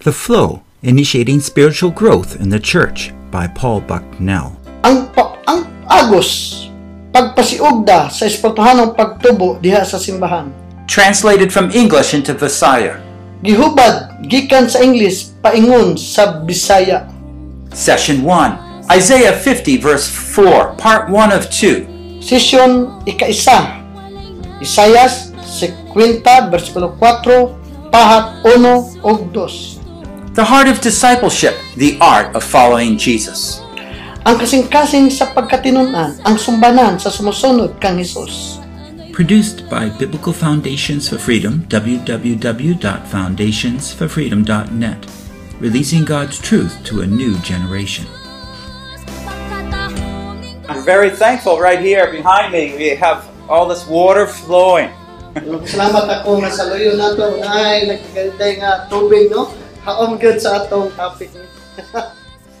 The Flow Initiating Spiritual Growth in the Church by Paul Bucknell. ang pa- ang agos pagpasiugda sa espirituhanong pagtubo diha sa simbahan Translated from English into Visaya. gihubad gikan sa English paingon sa Bisaya Session 1. Isaiah 50, verse 4, part 1 of 2. sesyon ikaisa Isayas 50 bersikulo 4 pahat 1 ug 2 The heart of discipleship, the art of following Jesus. ang kasing-kasing sa pagkatinunan ang sumbanan sa sumusunod kang Hesus Produced by Biblical Foundations for Freedom, www.foundationsforfreedom.net, releasing God's truth to a new generation. I'm very thankful right here behind me. We have all this water flowing. Salamat ako nga sa luyo nato ay nagkagalitay nga tubig no haom gyud sa atong topic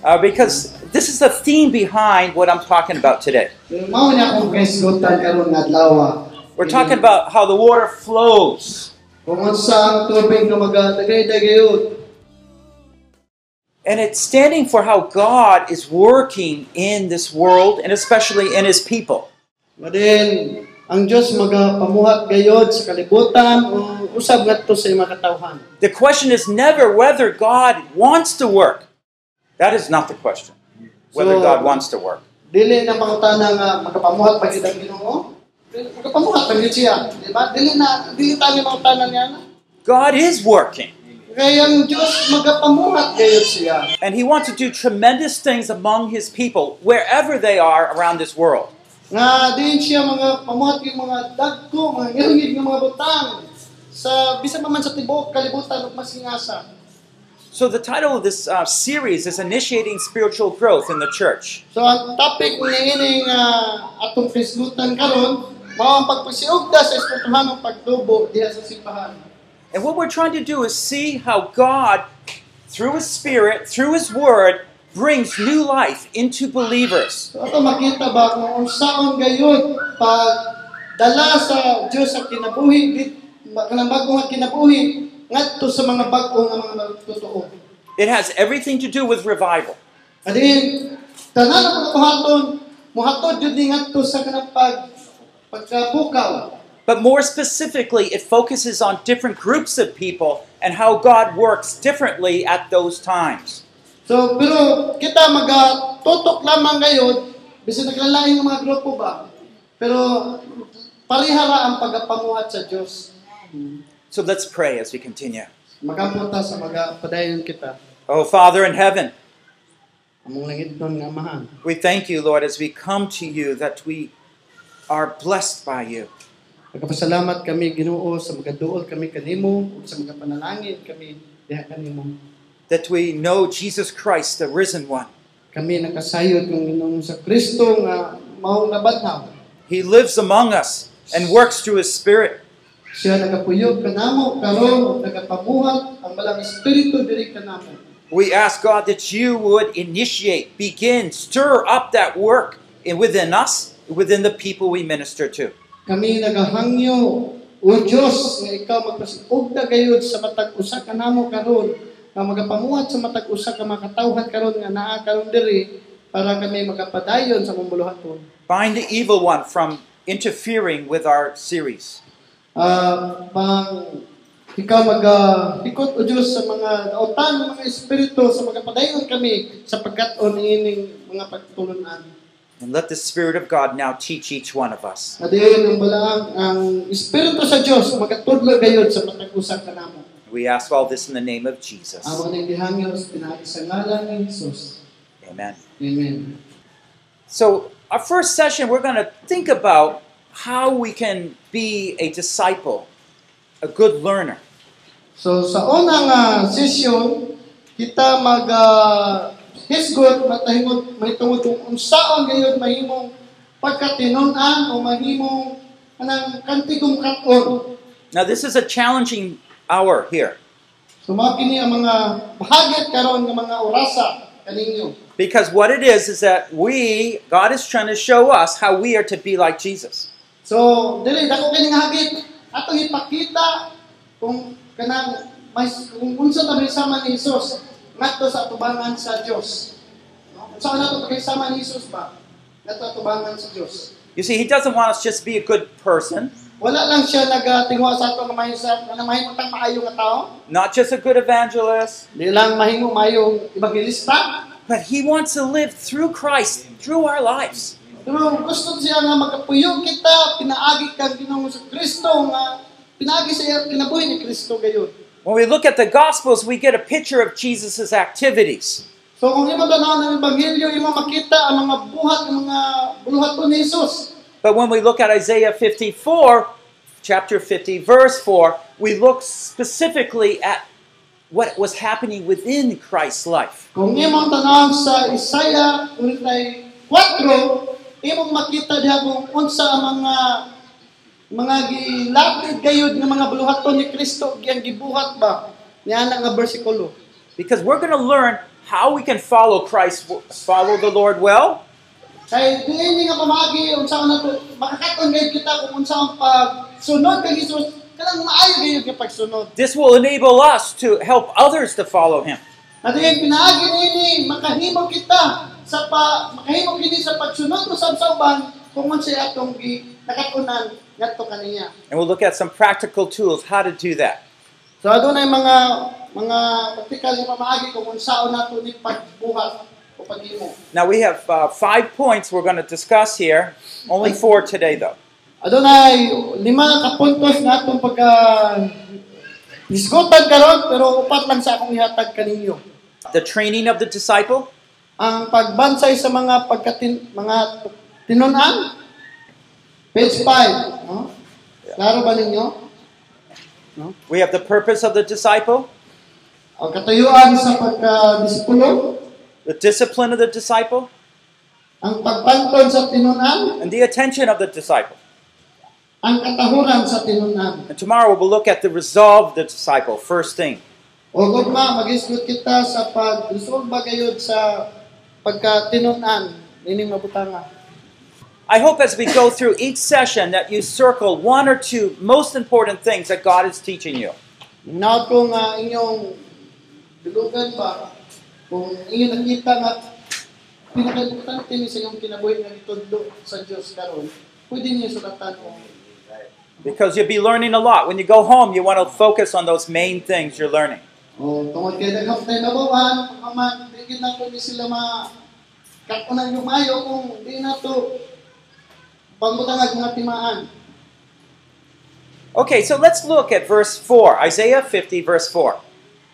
Uh, because this is the theme behind what I'm talking about today. mao na akong kaisgutan karon nga adlaw We're talking about how the water flows. kung unsa ang tubig nga magadagay-dagayod And it's standing for how God is working in this world and especially in His people. Madin, ang Diyos magapamuhat gayod sa kalibutan o usab ngadto sa imong katawhan. The question is never whether God wants to work. That is not the question. Whether So- God wants to work. Dili na mangutana nga magapamuhat pa gyud ang Ginoo. Magapamuhat pa gyud siya, di ba? Dili na dili tani mangutana niya na. God is working. Kaya ang Diyos magapamuhat gayod siya. And He wants to do tremendous things among His people wherever they are around this world. Nga din siya mga pamuhat yung mga dagko, mga ngilngig nga mga butang sa bisan pa man sa tibuok kalibutan ug masingasa. So the title of this uh, series is Initiating Spiritual Growth in the Church. So ang topic ni ining uh, atong pisgutan karon mao ang pagpasiugda sa espirituhanong pagtubo diha sa simbahan. And what we're trying to do is see how God, through His Spirit, through His Word, brings new life into believers. So ato makita ba kung unsaon gayud pag dala sa Dios sa kinabuhi kanang bagong kinabuhi ngadto sa mga bag-o nga mga totoo. It has everything to do with revival. Adin tanan ang muhatod jud ni ngadto sa kanang pag pagkabukaw. But more specifically, it focuses on different groups of people and how God works differently at those times. So, pero kita magatutok lamang ngayon, bisan naglalaing ng mga grupo ba, pero parihara ang pagpamuhat sa Diyos. So let's pray as we continue. Magapunta sa magapadayon kita. Oh, Father in heaven, we thank you, Lord, as we come to you that we are blessed by you. Nagpasalamat kami Ginoo sa magaduol kami kanimo sa mga panalangin kami diha kanimo. That we know Jesus Christ, the risen one. Kami nakasayod kung Ginoong sa Kristo nga maong nabadhaw. He lives among us and works through His Spirit. Siya nagapuyog kanamo karon nagapamuhat ang balang espiritu diri kanamo. We ask God that you would initiate, begin, stir up that work in, within us, within the people we minister to. Kami nagahangyo o Diyos nga ikaw magpasiugda gayud sa matag usa ka namo karon nga magapamuhat sa matag usa ka mga katawhan karon nga naa karon diri para kami magapadayon sa mambuluhaton. Bind the evil one from interfering with our series. Ah, pang ikaw magahikot o Diyos sa mga nautan ng mga espiritu sa magapadayon kami sa pagkat-on ining mga pagtulunan. And let the Spirit of God now teach each one of us. Adiyon ang balaang ang espiritu sa Dios magatudlo gayud sa matag usa ka namo. We ask all this in the name of Jesus. Amo ning gihangyo sa pinaagi sa ngalan ni Jesus. Amen. Amen. So, our first session, we're going to think about how we can be a disciple, a good learner. So sa unang uh, session, kita mag uh, hisgot matahimot mahitungod kung unsaon gayud mahimong pagkatinon-an o mahimong anang kantigong katon. Now, this is a challenging hour here So kini ang mga bahagit karon nga mga orasa kaninyo. because what it is is that we, God is trying to show us how we are to be like Jesus. So dili dako kini nga hagit atong ipakita kung kanang may kung unsa ta sama ni Hesus ngadto sa atubangan sa Dios. No? Unsa na to sama ni Hesus ba? Ngadto atubangan sa Dios. You see, he doesn't want us just to be a good person, Wala lang siya nagatingwa sa ato nga mahisa nga mahimo tang maayo nga tao. not just a good evangelist, Di lang mahimo mayong evangelista. but he wants to live through Christ, through our lives. Pero gusto siya nga magkapuyo kita, pinaagi kang Ginoo sa Kristo nga pinaagi sa kinabuhi ni Kristo gayon. When we look at the Gospels, we get a picture of Jesus' activities. So kung imo tanaw ng ebanghelyo, imo makita ang mga buhat ng mga buluhaton ni Jesus. But when we look at Isaiah 54, chapter 50, verse 4, we look specifically at what was happening within Christ's life. Kung imong tanaw sa Isaiah 44, imong makita diha kung unsa ang mga mga gilapid gayud nga mga buluhaton ni Kristo giyang gibuhat ba niya na nga bersikulo. Because we're going to learn how we can follow Christ, follow the Lord well, Kay diini nga pamagi unsa na to makakaton gayud kita kung unsa ang pagsunod kay kanang maayo gayud nga pagsunod. This will enable us to help others to follow him. Pinaagi nini eh, makahimo kita sa pa makahimo kini sa pagsunod sa uban kung unsa atong gi nakatunan ngadto kaniya. And we'll look at some practical tools how to do that. So adunay mga mga praktikal nga pamaagi kung unsaon nato ni pagbuhat. Now we have uh, five points we're going to discuss here. Only four today, though. Adunay lima ka puntos nga atong pagka Isgutan karon pero upat lang sa akong ihatag kaninyo. The training of the disciple, Ang pagbansay sa mga pagkatin mga tinunan page 5, no? Klaro ba ninyo? we have the purpose of the disciple, Ang katayuan sa pagka-disipulo, the discipline of the disciple, ang pagpanton sa tinunan, and the attention of the disciple. ang katahuran sa tinunan. And tomorrow we'll look at the resolve of the disciple, first thing. O gugma, mag-isgot kita sa pag-resolve gayud sa pagka-tinunan, ining mabutanga. I hope as we go through each session that you circle one or two most important things that God is teaching you. Naot ko nga inyong dulugan ba, kung nakita nga pinaka-importante ni sa inyong kinabuhi itudlo sa Diyos karon, pwede niyo sulatan. Because you'll be learning a lot. When you go home, you want to focus on those main things you're learning. O tungod kay daghang tayo nabawan, aman, di gid nato ni sila ma kakunan yung mayo kung di na to pangutangag mga timaan. Okay, so let's look at verse 4, Isaiah 50, verse 4.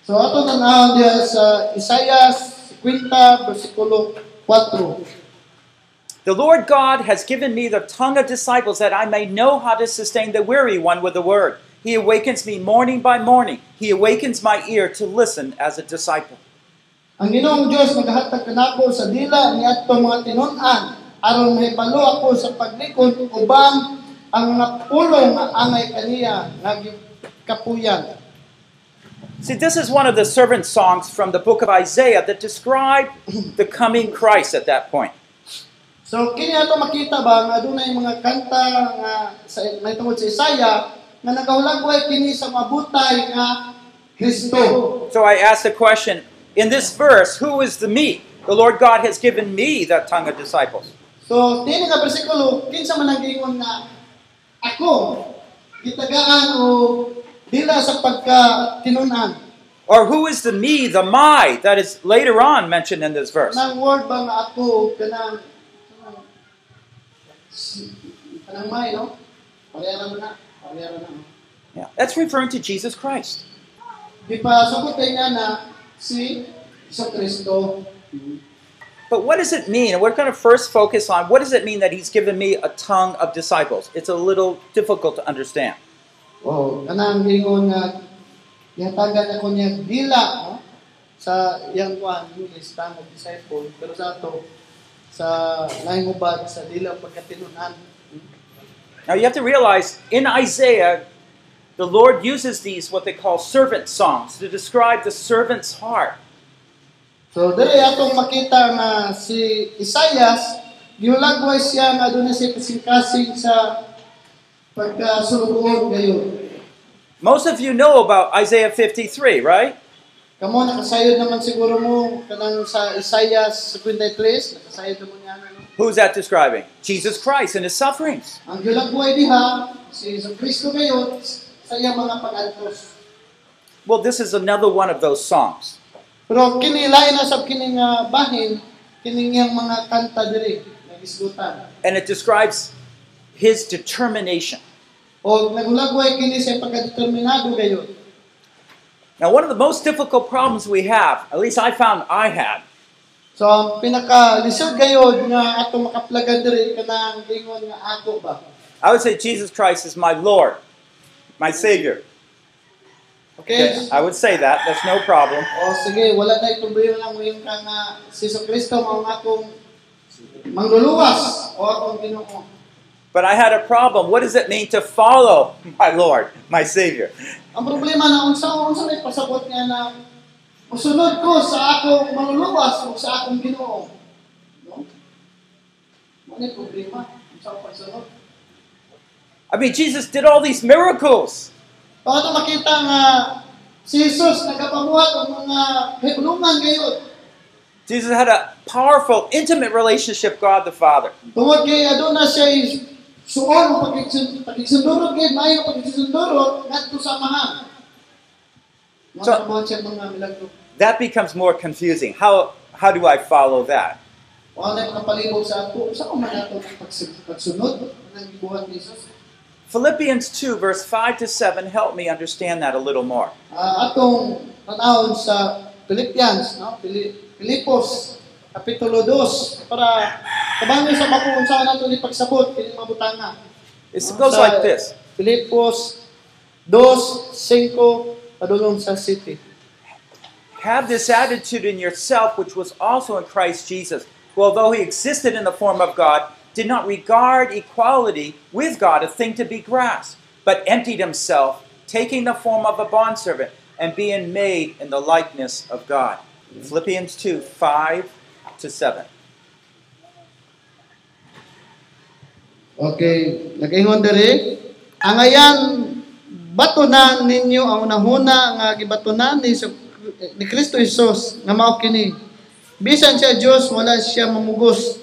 So ato tanawon diya sa Isaiah 50 bersikulo 4. The Lord God has given me the tongue of disciples that I may know how to sustain the weary one with the word. He awakens me morning by morning. He awakens my ear to listen as a disciple. Ang Ginoong Dios nagahatag kanako sa dila ni adto mga tinun-an aron mahibalo ako sa paglikod uban ang mga pulong nga angay kaniya nga kapuyan. See, this is one of the servant songs from the book of Isaiah that describe the coming Christ at that point. So kini ato makita ba nga adunay mga kanta nga sa mahitungod sa Isaya nga nagahulagway kini sa mabutay nga Kristo. So I ask the question in this verse, who is the me? The Lord God has given me that tongue of disciples. So dini nga bersikulo kinsa man ang giingon nga ako gitagaan o dila sa pagka tinunan. Or who is the me, the my, that is later on mentioned in this verse? Kanang word ba ako kanang kanang kanang no? Parehara na. Parehara na. Yeah, that's referring to Jesus Christ. Di pa sagot kay nga na si Iso Kristo. But what does it mean? And we're going to first focus on what does it mean that he's given me a tongue of disciples? It's a little difficult to understand. Oh, kanang gingon nga yatagan ako niya dila no? sa iyang kuan English disciple pero sa ato sa laing ubad sa dila pagkatinunan. Now you have to realize in Isaiah, the Lord uses these what they call servant songs to describe the servant's heart. So diri atong makita nga si Isaias giulagway siya nga aduna siya kasing-kasing sa pagkasulugon gayon. Most of you know about Isaiah 53, right? Kamo nakasayod naman siguro mo kanang sa Isaiah 53, nakasayod naman niya ano. Who's that describing? Jesus Christ and his sufferings. Ang gilang buhay diha si Jesu Kristo ngayon sa iyang mga pag-antos. Well, this is another one of those songs. Pero kini lain na sab kini nga ah, bahin kining mga kanta diri nagisgutan. And it describes his determination. O nagulagway kini sa pagkadeterminado gayon. Now, one of the most difficult problems we have, at least I found I had, So ang pinaka lisod gayod nga ato makaplagan diri kanang ingon nga ako ba. I would say Jesus Christ is my Lord, my Savior. Okay? I would say that. That's no problem. O sige, wala na problema lang ngayon ka nga si Jesu Kristo mao nga akong mangluluwas o akong Ginoo. But I had a problem. What does it mean to follow my Lord, my Savior? Ang problema na unsa unsa may pasabot nga na musunod ko sa akong mangluluwas o sa akong Ginoo. No? Ano problema? Unsa ang? I mean, Jesus did all these miracles. Para ito makita nga si Jesus nagapamuhat ang mga. Jesus had a powerful, intimate relationship with God the Father. Tungod kay aduna siya is suon o pagigsundurot kay maayo pagigsundurot ngadto sa amahan. So- Mga so, siya mga milagro. That becomes more confusing. How, how do I follow that? O na kapalibog sa ato, sa ko man ato pagsun- pagsunod ng gibuhat ni Jesus. Philippians 2, verse 5 to 7, help me understand that a little more. Ah, atong tanawon sa Philippians, no? Pili- Pilipos kapitulo 2 para sa makuun sa nato ni pagsabot. It goes like this Filipos 2:5 padulong sa city. Have this attitude in yourself, which was also in Christ Jesus, who, although he existed in the form of God, did not regard equality with God a thing to be grasped, but emptied himself, taking the form of a bondservant, and being made in the likeness of God. Philippians 2 5 to 7. Okay, nagaingon diri, angayan batunan ninyo ang unahuna nga gibatunan ni ni Kristo Jesus nga mao kini. Bisan siya Dios wala siya mamugos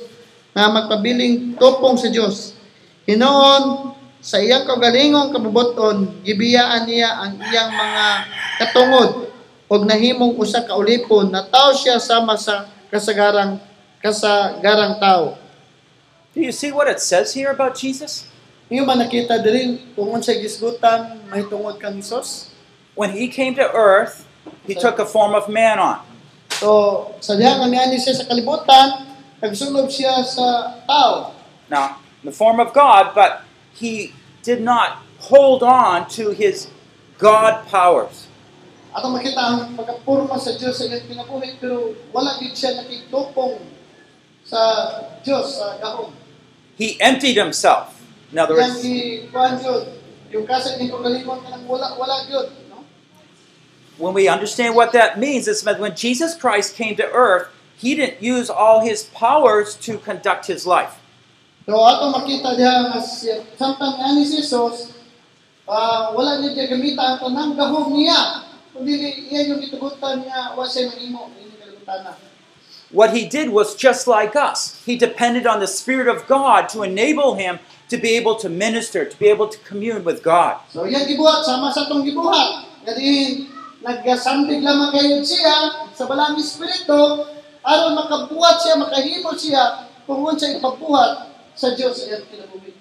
nga magpabiling tupong sa Dios. Hinoon sa iyang kagalingong kabubuton gibiyaan niya ang iyang mga katungod ug nahimong usa ka ulipon na tao siya sama sa kasagarang kasagarang tao. Do you see what it says here about Jesus? Iyo man nakita diri kung unsay gisgutan mahitungod kang Hesus. When he came to earth, he took a form of man on. So, sa diha nga niani siya sa kalibutan, nagsulob siya sa tao. Now, in the form of God, but he did not hold on to his God powers. Makita ang pagkapurma sa Dios sa kinabuhi pero wala gid siya nakitupong sa Dios sa gahom. He emptied himself. In other words, gi kuan jud, yung kasig ni pagalimon kanang wala wala jud, no? when we understand what that means, it's that when Jesus Christ came to earth, he didn't use all his powers to conduct his life. So ato makita diha nga samtang nga si Jesus ah, wala niya gamita ang tanang gahom niya. Kundi iya yung gitugutan niya wa siya mahimo ini kalibutan What he did was just like us. He depended on the Spirit of God to enable him to be able to minister, to be able to commune with God. So yan gibuhat sama sa tong gibuhat. Kadi nagasandig lamang kayo siya sa balang espiritu aron makabuhat siya, makahimo siya kung unsay ipabuhat sa Dios sa iyang kinabuhi.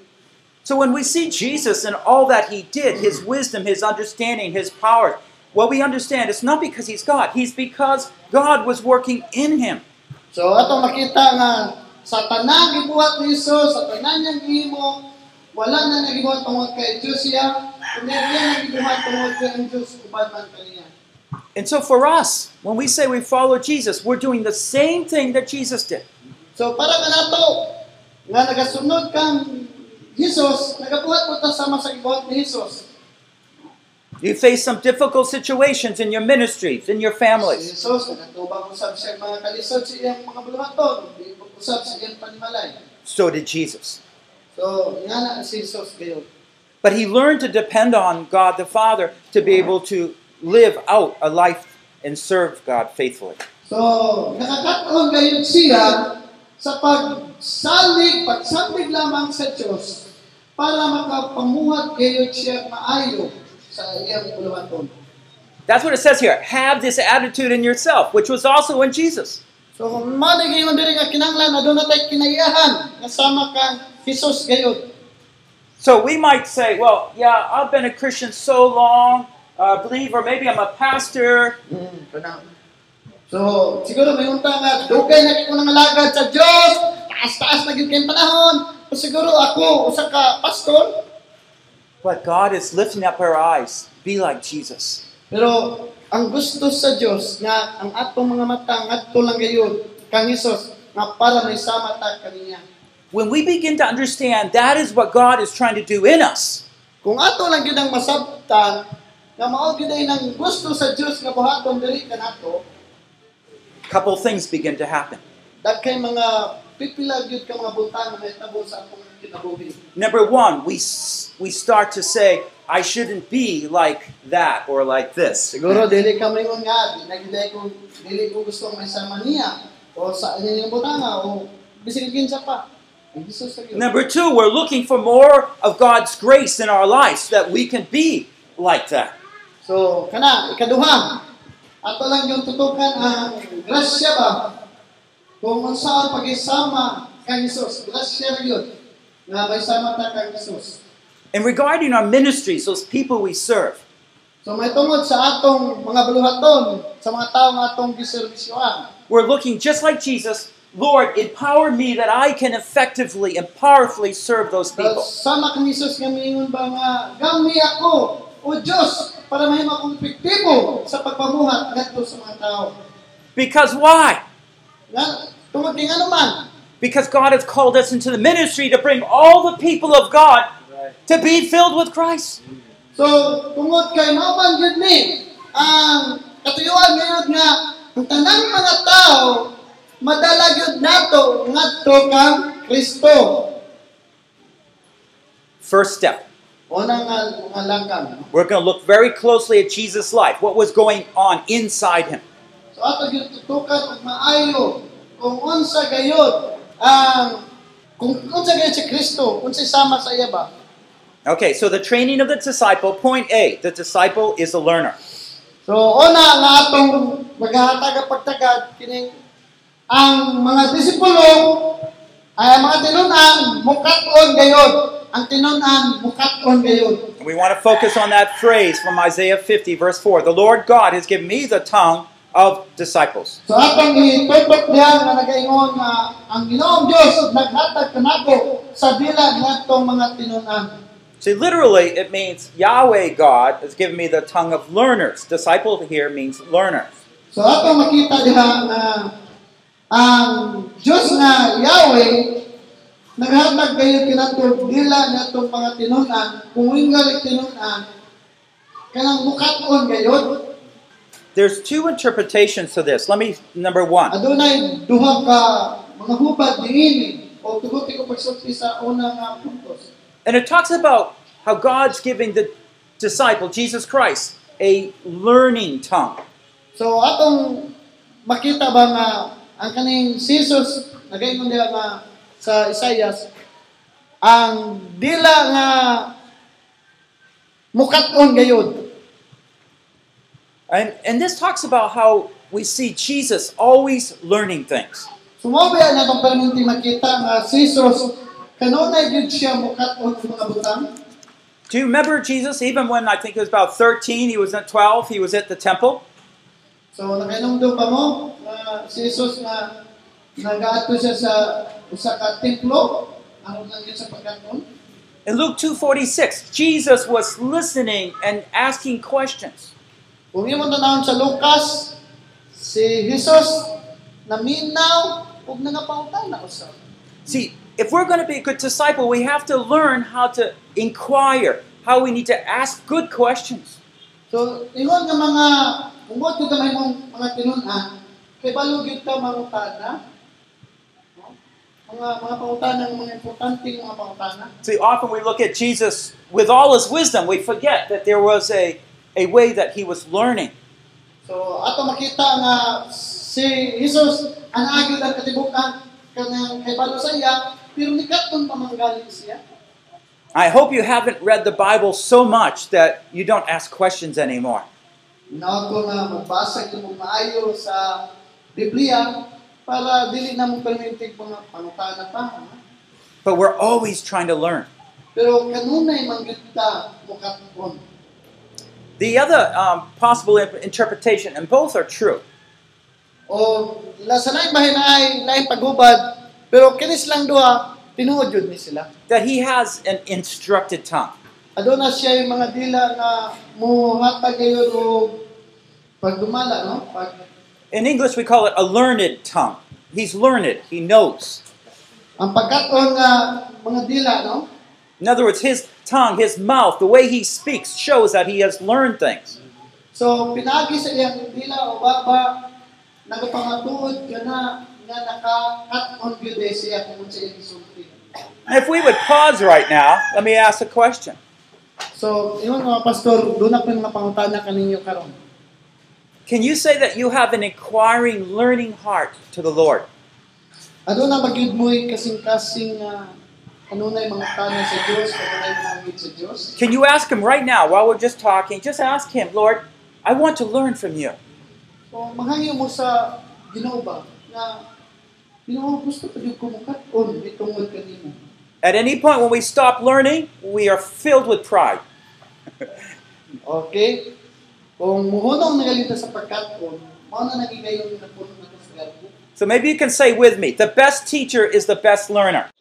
So when we see Jesus and all that he did, his wisdom, his understanding, his power, what we understand it's not because he's God, he's because God was working in him. So ato makita nga sa tanang gibuhat ni Jesus, sa tanang niyang gihimo, wala na nagibuhat tungod kay Dios siya, kundi iya nagibuhat tungod kay ang Dios uban man kaniya. And so for us, when we say we follow Jesus, we're doing the same thing that Jesus did. So para ka nato nga nagasunod kang Jesus, nagabuhat mo ta sama sa gibuhat ni Jesus. You face some difficult situations in your ministries, in your Si families. Jesus, nagatubang mga kalisod sa iyang mga buluhaton, di sa iyang panimalay. So did Jesus. So, nga na si Jesus kayo. But he learned to depend on God the Father to be able to live out a life and serve God faithfully. So, nakakataon gayon siya sa pagsalig, pagsalig lamang sa Diyos para makapamuhat gayon siya maayo sa iyang buluhaton. That's what it says here. Have this attitude in yourself, which was also in Jesus. So. So we might say, well, yeah, I've been a Christian so long, uh, believer, maybe I'm a pastor. So, siguro may unta nga, dugay na ko nang pastor, but God is lifting up our eyes. Be like Jesus. pero ang gusto sa Dios nga ang atong mga mata ngadto lang gayud kang Hesus nga para may sama ta kaniya. When we begin to understand that is what God is trying to do in us, Kung ato lang gyud ang masabtan nga mao gyud ay nang gusto sa Dios nga buhaton diri kanato, a couple things begin to happen. dagkay mga pipila gyud ka mga butang nga mahitabo sa atong kinabuhi. Number one, we, we start to say, I shouldn't be like that or like this. Siguro dili ka mingon nga, di ko dili ko gusto may sama niya o sa inyong butanga o bisig kinsa pa. Ang Hesus sa gyud. Number two, we're looking for more of God's grace in our lives that we can be like that. So, kana, ikaduha, ato lang yung tutukan ang grasya ba? Kung unsa ang pagisama kang Hesus, grasya ra yun. Nga may ta kang Hesus. And regarding our ministries, those people we serve, So may tungod sa atong mga buluhaton, sa mga tao nga atong giservisyoan. we're looking just like Jesus. Lord, empower me that I can effectively and powerfully serve those people. sama kang Hesus nga mingon ba nga, gami ako, o Diyos, para mahimo akong epektibo sa pagpamuhat ngadto sa mga tao. Because why? Because God has called us into the ministry to bring all the people of God to be filled with Christ. So, tungod kay maman gyud ni ang katuyuan ngayon nga ang tanang mga tao madala gyud nato ngadto kang Kristo. First step, Una nga nga we're going to look very closely at Jesus' life, what was going on inside him. So ato gyud tutukan og maayo kung unsa gayud ang um, kung unsa gayud si Kristo, unsa sama sa iya ba? Okay, so the training of the disciple, point A, the disciple is a learner. So una nga atong maghatag pagtagad kining ang mga disipulo ay ang mga tinunan mukat-on gayud. Ang tinunan mukat-on gayud. And we want to focus on that phrase from Isaiah 50, verse 4. The Lord God has given me the tongue of disciples. So atong itutok diha nga nagaingon nga ang Ginoong Dios naghatag kanako sa dila ngadtong mga tinunan. See, literally, it means Yahweh God has given me the tongue of learners. Disciple here means learner. So atong makita diha nga ang Dios nga Yahweh naghatag kayo kinato dila natong mga tinunan kung inggal tinunan kanang mukat-on gayud There's two interpretations to this. Let me, number one. adunay duha ka mga hubad niini o tuguti ko pagsulti sa una nga puntos. And it talks about how God's giving the disciple, Jesus Christ, a learning tongue. So atong makita ba nga ang kaning Jesus nagaingon diha nga sa Isaias ang dila nga mukat-on gayud. And, and this talks about how we see Jesus always learning things. Sumobi ang atong perminti makita nga si Jesus kanunay gyud siya mukat-on mga butang. Do you remember Jesus, even when I think it was about 13, he was at 12, he was at the temple? So nakainumdum pa mo nga si Jesus siya sa usa ka templo aron lang gyud sa pagkaton. In Luke 2.46, Jesus was listening and asking questions. Kung imo tanawon sa Lucas, si Jesus naminaw ug nangapangutana usab. See, if we're going to be a good disciple, we have to learn how to inquire, how we need to ask good questions. So, ingon nga mga ungod ko gamay mong mga tinunan, kay balo gyud ka mangutana. Mga mga pangutana, mga importanteng mga pangutana. See, often we look at Jesus with all his wisdom, we forget that there was a, a way that he was learning. So ato makita nga si Jesus ang katibukan kanang kaybalo sa iya, pero nikaton pa manggaling siya. I hope you haven't read the Bible so much that you don't ask questions anymore. Ginawa nga magbasa mo maayo sa Biblia para dili na mo permintig mga pangutana pa. But we're always trying to learn. Pero kanunay man gyud ta mukaton. The other um, possible interpretation, and both are true, O la sa lain bahin ay lain paghubad, pero kinis lang duha tinuod jud ni sila. that he has an instructed tongue. Aduna siya yung mga dila nga muhatag kayo o pagdumala, no? Pag, In English, we call it a learned tongue. He's learned, he knows. ang pagkaton nga mga dila, no? In other words, his tongue, his mouth, the way he speaks shows that he has learned things. So, pinagi sa iyang dila o baba, nagapangatuod ka na nga naka-cut on gyud eh siya kung sa iyang. If we would pause right now, let me ask a question. So, yun mga pastor, doon na po yung mga pangutana kaninyo karon. Can you say that you have an inquiring, learning heart to the Lord? Ano na magyud mo'y kasing-kasing uh, Can you ask him right now while we're just talking? Just ask him, Lord, I want to learn from you. So, mo sa Ginoo ba na Ginoo gusto pa jud ko mukat-on itungod kanimo. At any point when we stop learning, we are filled with pride. Okay? Kung muhunong nagalita sa pagkat-on, mao na nagigayon na puno sa garbo. So maybe you can say with me, the best teacher is the best learner.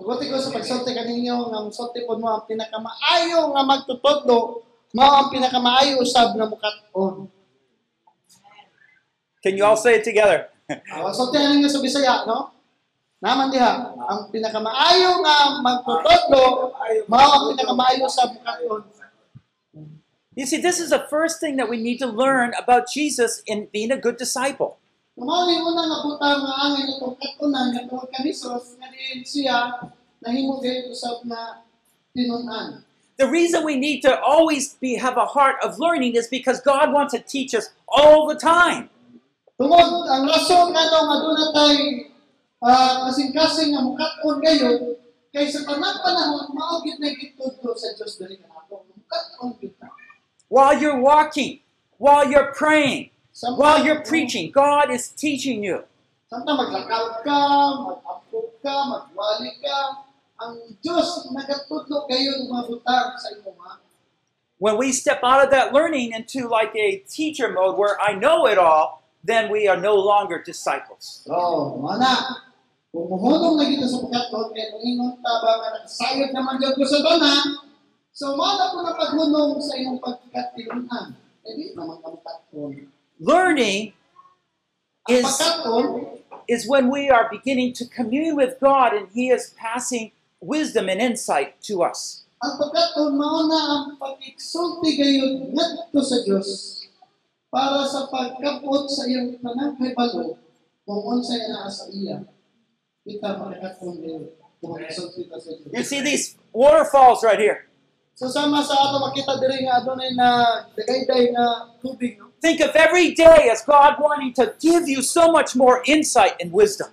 Tugote ko sa pagsulti kaninyo nga musulti po mo ang pinakamaayo nga magtutudlo, mao ang pinakamaayo usab na mukat-on. Can you all say it together? Ah, Magsulti ninyo sa Bisaya, no? Naman diha, ang pinakamaayo nga magtutudlo, mao ang pinakamaayo sa mukat-on. You see, this is the first thing that we need to learn about Jesus in being a good disciple. Mao yung una nga butang nga angin itong katunan nga tungod kang Hesus nga diin siya nahimo gayud usab na tinunan. The reason we need to always be, have a heart of learning is because God wants to teach us all the time. Tungod ang rason nga nga doon ah, kasing-kasing nga mukat-on gayud kay sa tanang panahon mao gid na gitudlo sa Dios diri kanato. Mukat-on gid ta. While you're walking, while you're praying, While you're preaching, God is teaching you. Samtang maglakaw ka, mag-apog ka, magwali ka, ang Dios nagatudlo kayo ng mga butang sa imo ha. When we step out of that learning into like a teacher mode where I know it all, then we are no longer disciples. So, mana, kung muhunong na kita sa pagkaton, kaya kung ingon ta ba nga nagsayod naman dyan ko sa tanan, so mana po na paghunong sa iyong pagkatilunan. Eh di naman. Learning is, is when we are beginning to commune with God and He is passing wisdom and insight to us. ang pagkaton, mao na ang pag-iksulti gayon ngadto sa Dios para sa pagkapot sa iyong tanang kahibalo kung unsay naa sa iya. Kita makakaton gayon kung iksulti ta sa Dios. You see these waterfalls right here. So sama sa ato makita diri nga adunay na dagayday nga tubig no. Think of every day as God wanting to give you so much more insight and wisdom.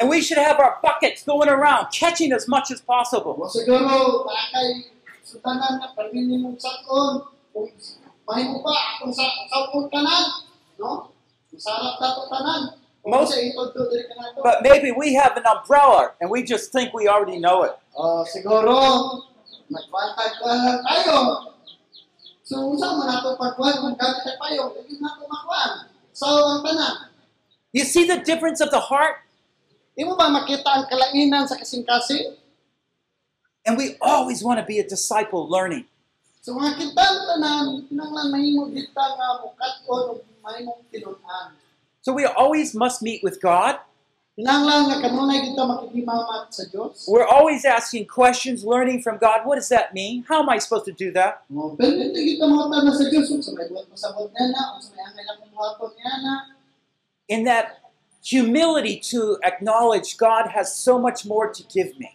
And we should have our buckets going around, catching as much as possible. No? Most- sa itudto diri kanato. But maybe we have an umbrella and we just think we already know it. Uh, oh, siguro, nagpantag tayo. So, unsa man nato pagkuhan kung gamit ay payo, hindi nato makuhan. So, ang tanan, You see the difference of the heart? di mo ba makita ang kalainan sa kasing-kasing? And we always want to be a disciple learning. So, mga kita tanan, kinanglan mahimo dita nga ah, mukat o mahimong tinunan. So we always must meet with God. Kinahanglan nga kanunay kita makikimamat sa Dios. We're always asking questions, learning from God. What does that mean? How am I supposed to do that? Mo permit kita mo na sa Dios unsa may buhat pasabot niya na, unsa may angay na kumuhaton niya na. In that humility to acknowledge God has so much more to give me.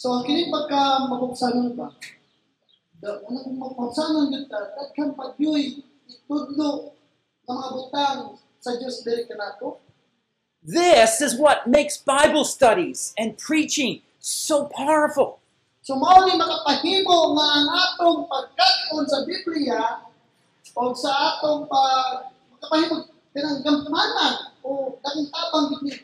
So kini pagka mabuksanon ba? Da una kung mabuksanon gyud ta, daghan pagyoy itudlo ng mga butang sa Dios diri kanato. This is what makes Bible studies and preaching so powerful. So mao ni makapahimo nga ang atong pagkaon sa Biblia o sa atong pag makapahimo kanang o dakong tabang gid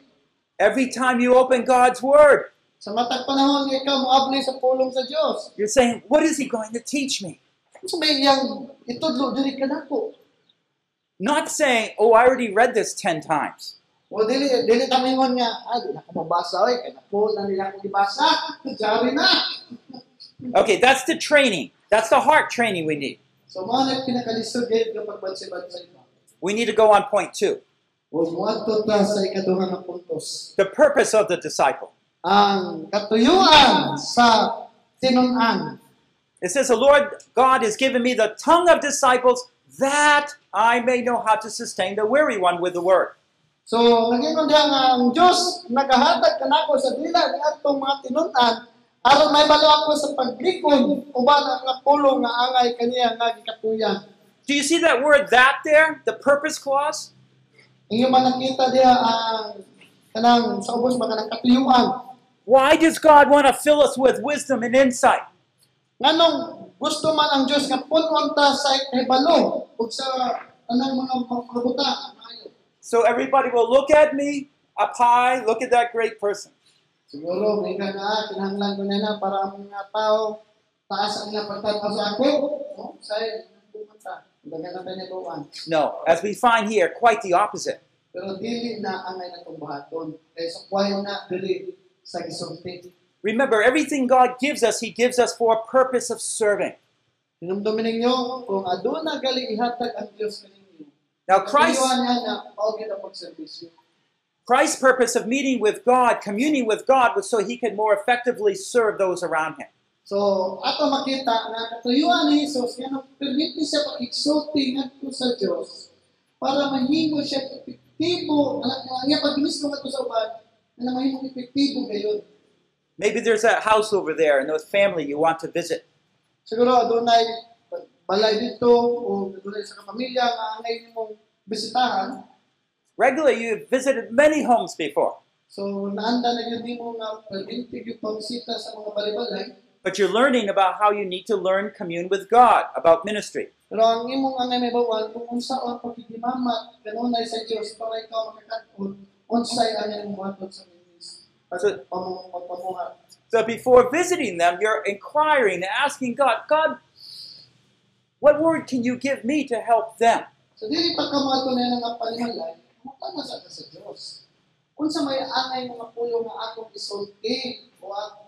Every time you open God's Word, sa matag panahon nga ikaw moabli sa pulong sa Dios. you're saying, What is He going to teach me? Unsa may iyang itudlo diri kanako? Not saying, Oh, I already read this 10 times. O dili dili ta mingon nga ah di na ko mabasa oy kay napo na nila ko gibasa. Jari na. Okay, that's the training. That's the heart training we need. So mao na pinakalisod gayud nga pagbansi-bansi. We need to go on point two O muadto ta sa ikaduha nga puntos. the purpose of the disciple. Ang katuyuan sa tinun-an. It says, The Lord God has given me the tongue of disciples that I may know how to sustain the weary one with the word. So, nagingon diha nga ang Dios nagahatag kanako sa dila ni atong mga tinun-an aron may balo ako sa paglikod uban ang nga pulong nga angay kaniya nga gikatuyan. Do you see that word that there? The purpose clause? Inyo man nakita diha ang kanang sa ubos ba kanang katuyuan. Why does God want to fill us with wisdom and insight? Nganong gusto man ang Dios nga punon ta sa ibalo ug sa kanang mga maayo. So everybody will look at me up high, look at that great person. Siguro may ka na kinahanglan ko na na para ang mga tao taas ang ilang pagtanaw sa ako. No? Sa pumunta. No, as we find here, quite the opposite. Pero dili na ang may natong buhaton. Kaya sa kwayo na dili sa gisulti. Remember, everything God gives us, He gives us for a purpose of serving. Hinumdumin ninyo kung aduna gali ihatag ang Dios kaninyo. Now, Christ, Katuyuan niya na okay na pagserbisyo. Christ's purpose of meeting with God, communing with God, was so He could more effectively serve those around Him. So, ato makita na katuyuan ni Jesus nga nang permiti siya pag-exalti ngadto sa Dios para mahimo siya epektibo ang iya pagmismo ngadto sa uban na mahimo epektibo gayon. Maybe there's that house over there and those family you want to visit. Siguro adunay balay dito o adunay sa kapamilya nga angay nimong bisitahan. Regularly, you've visited many homes before, So, naanda na yun nimo nga ah, permiti yung pagbisita sa mga balay-balay. but you're learning about how you need to learn commune with God, about ministry. Pero ang imong angay may bawan kung unsa ang pagkikimamat kanunay sa Dios para ikaw makakatun unsay ang imong sa minis. So- Pag pamuhat. So before visiting them, you're inquiring and asking God, God, what word can you give me to help them? So dili pa ka mga tunay nga panimalay, mutana sa ka sa Dios. Unsa may angay mga puyo nga akong isulti o akong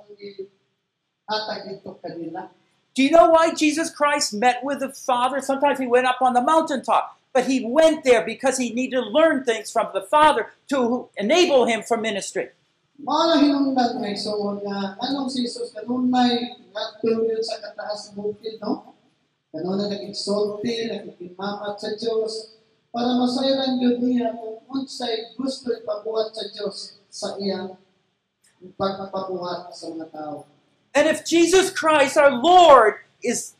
hatag dito kanila. Do you know why Jesus Christ met with the Father? Sometimes he went up on the mountaintop, but he went there because he needed to learn things from the Father to enable him for ministry. Mao na hinungdan nga so nga anong si Jesus kanunay yun sa kataas ng bukid no? Kanunay nag-exalti, nakikimamat sa Dios para masayran gyud niya kung unsay gusto ipabuhat sa Dios sa iyang pagpapabuhat sa mga tao. And if Jesus Christ, our Lord, is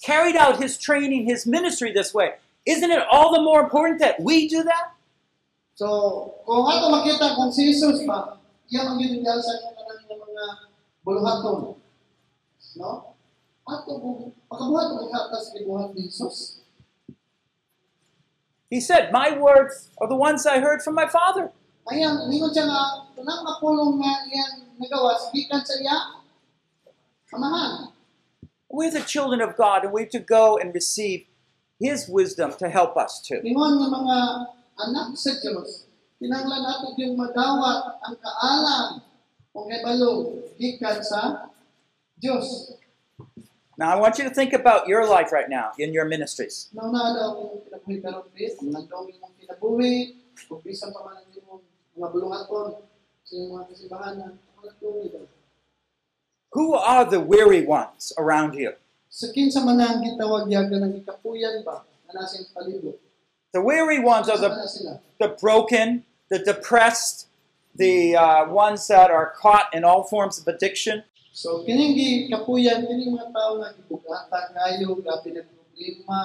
carried out his training, his ministry this way, isn't it all the more important that we do that? So, kung ato makita kung si Jesus pa, ang kanang mga buluhaton. No? Ato kung pagkabuhat ang katas gibuhat ni Jesus. He said, My words are the ones I heard from my Father. Ayan, ningon siya nga, nga iyang nagawa, sa iya, amahan. We're the children of God, and we have to go and receive his wisdom to help us too. Ningon nga mga anak sa Diyos, kinanglan nato yung madawat ang kaalam o kabalo gikan sa. Now, I want you to think about your life right now in your ministries. Nauna daw ang kinabuhi karon bis, ang nandong imong kinabuhi, kung bisan pa man ang imong mga bulungaton. sa iyong mga kasimbahan na mga tuloy ba? Who are the weary ones around you? Sa kinsa man ang gitawag yaga ng ikapuyan ba na nasa iyong palibot? The weary ones are the, the broken, the depressed, the uh, ones that are caught in all forms of addiction. So kining gikapuyan kining mga tao nga gibugatan kayo, gabi ng problema,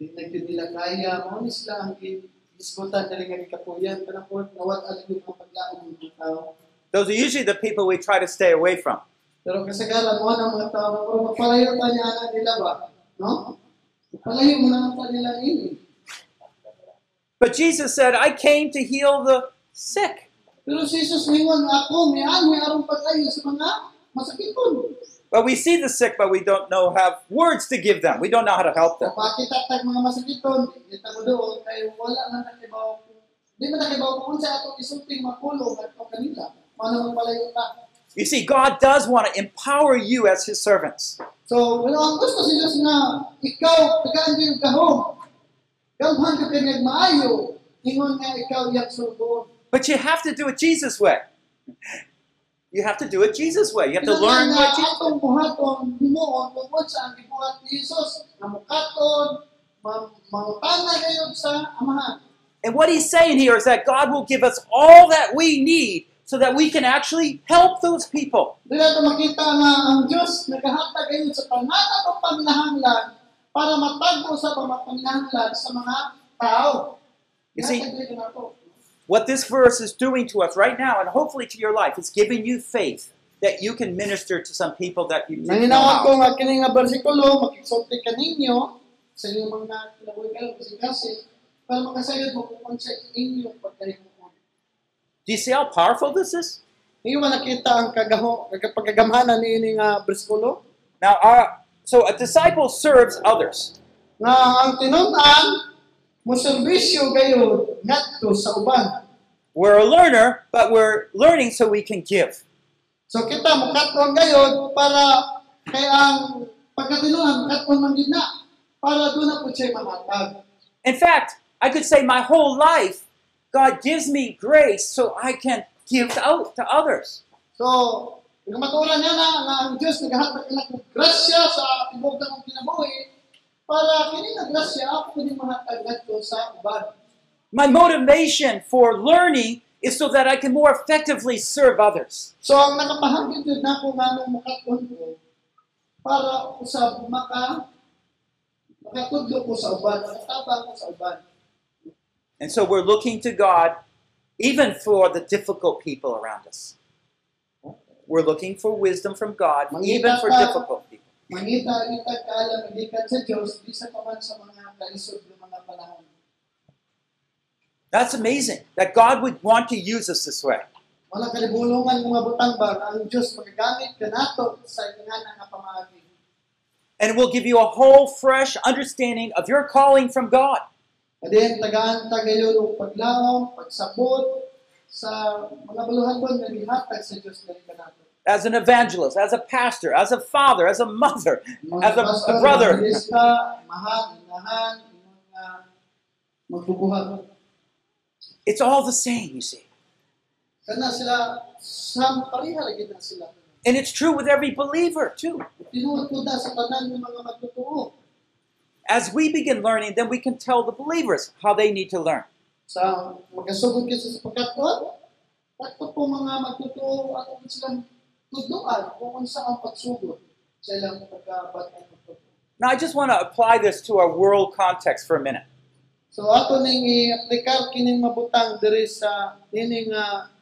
di na gyud nila kaya, mao ni sila ang gisgutan diri nga gikapuyan kanang po nawat ang yung mga paglaom ng mga tao. Those are usually the people we try to stay away from. Pero kasagaran mo ang mga tao pero magpalayo ta niya nila ba? No? Magpalayo mo na ta nila ini. But Jesus said, I came to heal the sick. Pero si Jesus mingon ako, may ano, may sa mga masakiton. But we see the sick, but we don't know have words to give them. We don't know how to help them. Kung bakit tatag mga masakiton, kita mo doon, kay wala man nakibaw. Di ba nakibaw kung sa ato isulting makulong at ito kanila. Paano magpalayo ta? You see, God does want to empower you as His servants. So, But you have to do it Jesus' way. You have to do it Jesus' way. You have to learn what Jesus. atong buhaton, himuon, tungkol sa ang gibuhat ni Jesus, na mukaton, ma- mangutana ngayon sa amahan. And what He's saying here is that God will give us all that we need so that we can actually help those people. Para matagpo sa mga paminahanglan sa mga tao. You see-. What this verse is doing to us right now, and hopefully to your life, is giving you faith that you can minister to some people that you didn't know Nanginawag ko how. nga kini nga bersikulo, makiksulti ka ninyo sa inyong mga kinabuhi kayo kasi kasi para makasayod mo kung sa inyong pagkahimuon. Do you see how powerful this is? Hindi mo nakita ang kagaho, pagkagamhanan ni nga bersikulo? Now, our, so a disciple serves others. Nga ang tinunan, kayo ngadto sa uban. We're a learner, but we're learning so we can give. So kita mukatong gayon para kay ang pagkatinunan mukatong man gid na para doon na siya mahatag. In fact, I could say my whole life, God gives me grace so I can give out to others. So, niya na nga ang Diyos naghahatag ng grasya sa tibok ng akong kinabuhi para kini grasya ako pwede mahatag ngadto sa uban. My motivation for learning is so that I can more effectively serve others. So ang nakapahangin jud nako nga nung ko para usab maka makatudlo ko sa uban, makatabang ko sa uban. And so we're looking to God even for the difficult people around us. We're looking for wisdom from God even for difficult people. Mangita kita kaalam gikan sa Dios bisa pa man sa mga kalisod ng mga panahon. That's amazing that God would want to use us this way. Wala kalibulungan mga butang ba ang Dios magagamit kanato sa ingana nga pamaagi. And it will give you a whole fresh understanding of your calling from God. Tagaan tagayon og paglaom, pagsabot As an evangelist, as a pastor, as a father, as a mother, as a, a brother. mga lista, mahal, inahan, mga magbubuhat. It's all the same, you see. Kana sila sam pareha lagi na sila. And it's true with every believer, too. Tinuod ko da sa tanan ng mga magtutuo. As we begin learning, then we can tell the believers how they need to learn. Sa magasugod kasi sa pagkatwad, takot po mga magtutuo at kung silang tudloan kung unsa ang pagsugod sa ilang pagkabatang magtutuo. Now, I just want to apply this to our world context for a minute. So ato ning i-aplikar kining mabutang diri sa ining nga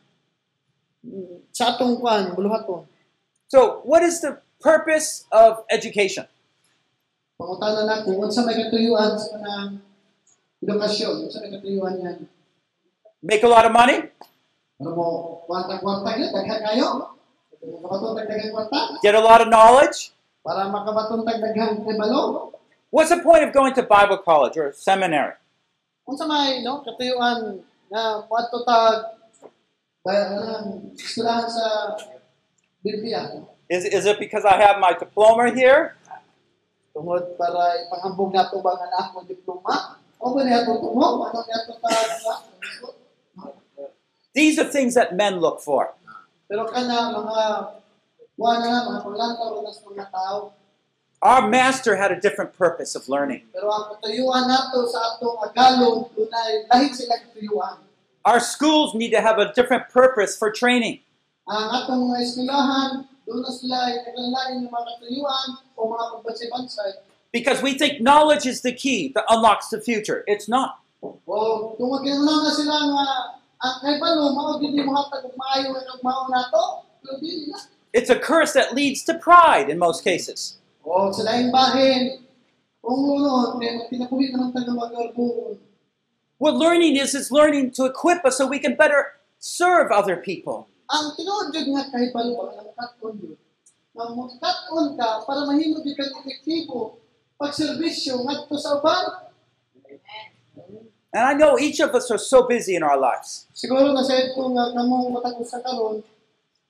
mm, sa atong kwan buluhaton. So, what is the purpose of education? Pangutana na kung unsa may katuyuan sa kanang edukasyon, unsa katuyuan yan. Make a lot of money? Ano mo, kwarta-kwarta yun, daghan kayo. Makabatong dagdagang kwarta, Get a lot of knowledge? para makabatong dagdagang tribalo. What's the point of going to Bible college or seminary? Unsa may no katuyuan na moadto tag bayan sa Biblia. Is, is it because I have my diploma here? Tungod para ipangambog nato ba nga anak mo diploma? O ba niya tumo? Ano niya to tag These are things that men look for. Pero kana mga kuha na nga, mga paglantaw na sa mga tao. Our master had a different purpose of learning. Pero ang katuyuan nato sa atong agalon, dunay lahit sila katuyuan. Our schools need to have a different purpose for training. Ang atong mga eskwelahan, doon na sila ikalalain ng mga katuyuan o mga pagbansay-bansay. Because we think knowledge is the key that unlocks the future. It's not. O kung magkinulaw na sila nga ang kay balo, mao gid mo hatag og maayo nga mao nato, pero dili na. It's a curse that leads to pride in most cases. O sa laing bahin, oh, kung uno, kaya pinapulit naman taga mag-arbon. What learning is, is learning to equip us so we can better serve other people. Ang tinuod jud nga kahit balo ba nga katon jud. Nga mo katon ka para mahimo jud kang epektibo pag serbisyo ngadto sa uban. And I know each of us are so busy in our lives. Siguro na sa ko nga matag usa karon,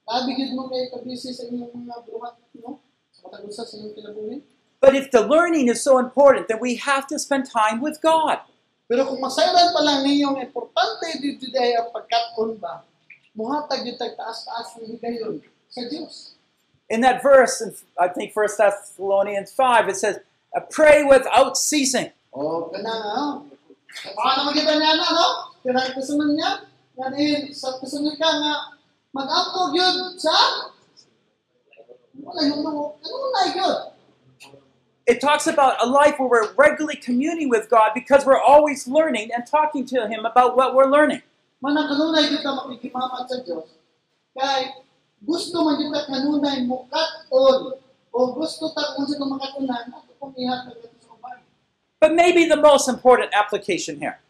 labi gid mo kay kabisi sa inyong mga buhat, no? Sa matag usa sa inyong kinabuhi. But if the learning is so important, then we have to spend time with God. Pero kung masayran pa lang importante dito ang pagkaton ba, muhatag yung tagtaas-taas ng higayon sa Diyos. In that verse, in, I think 1 Thessalonians 5, it says, "Uh, pray without ceasing. O, kana nga, oh. Baka naman kita niya na, no? Kaya kasunod niya, nga din, sa kasunod ka nga, mag-upload yun sa, wala ano, ano na yun? It talks about a life where we're regularly communing with God because we're always learning and talking to Him about what we're learning. Manang kanunay kita makikimamat sa Diyos. Kay gusto man kita kanunay mo katon o gusto ta kung sino makatunan, ako kung ihatag ito sa uban. But maybe the most important application here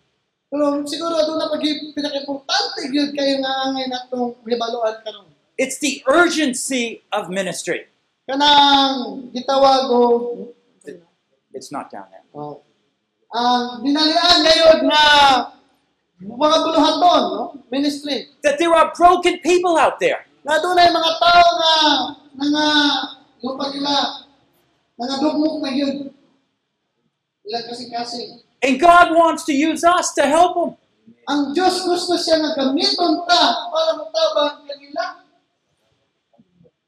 Pero siguro doon na pag pinaka-importante yun kayo nga angay na itong hibaluan karon. it's the urgency of ministry. Kanang gitawag o It's not down there. oh, ang dinalian ngayon na mga buluhaton, no? Ministry. That there are broken people out there. Na doon ay mga tao nga nga yung pag ila nga dugmok na yun. Ilang kasing-kasing. And God wants to use us to help them. Ang Diyos gusto siya nga gamiton ta para matabang kanila.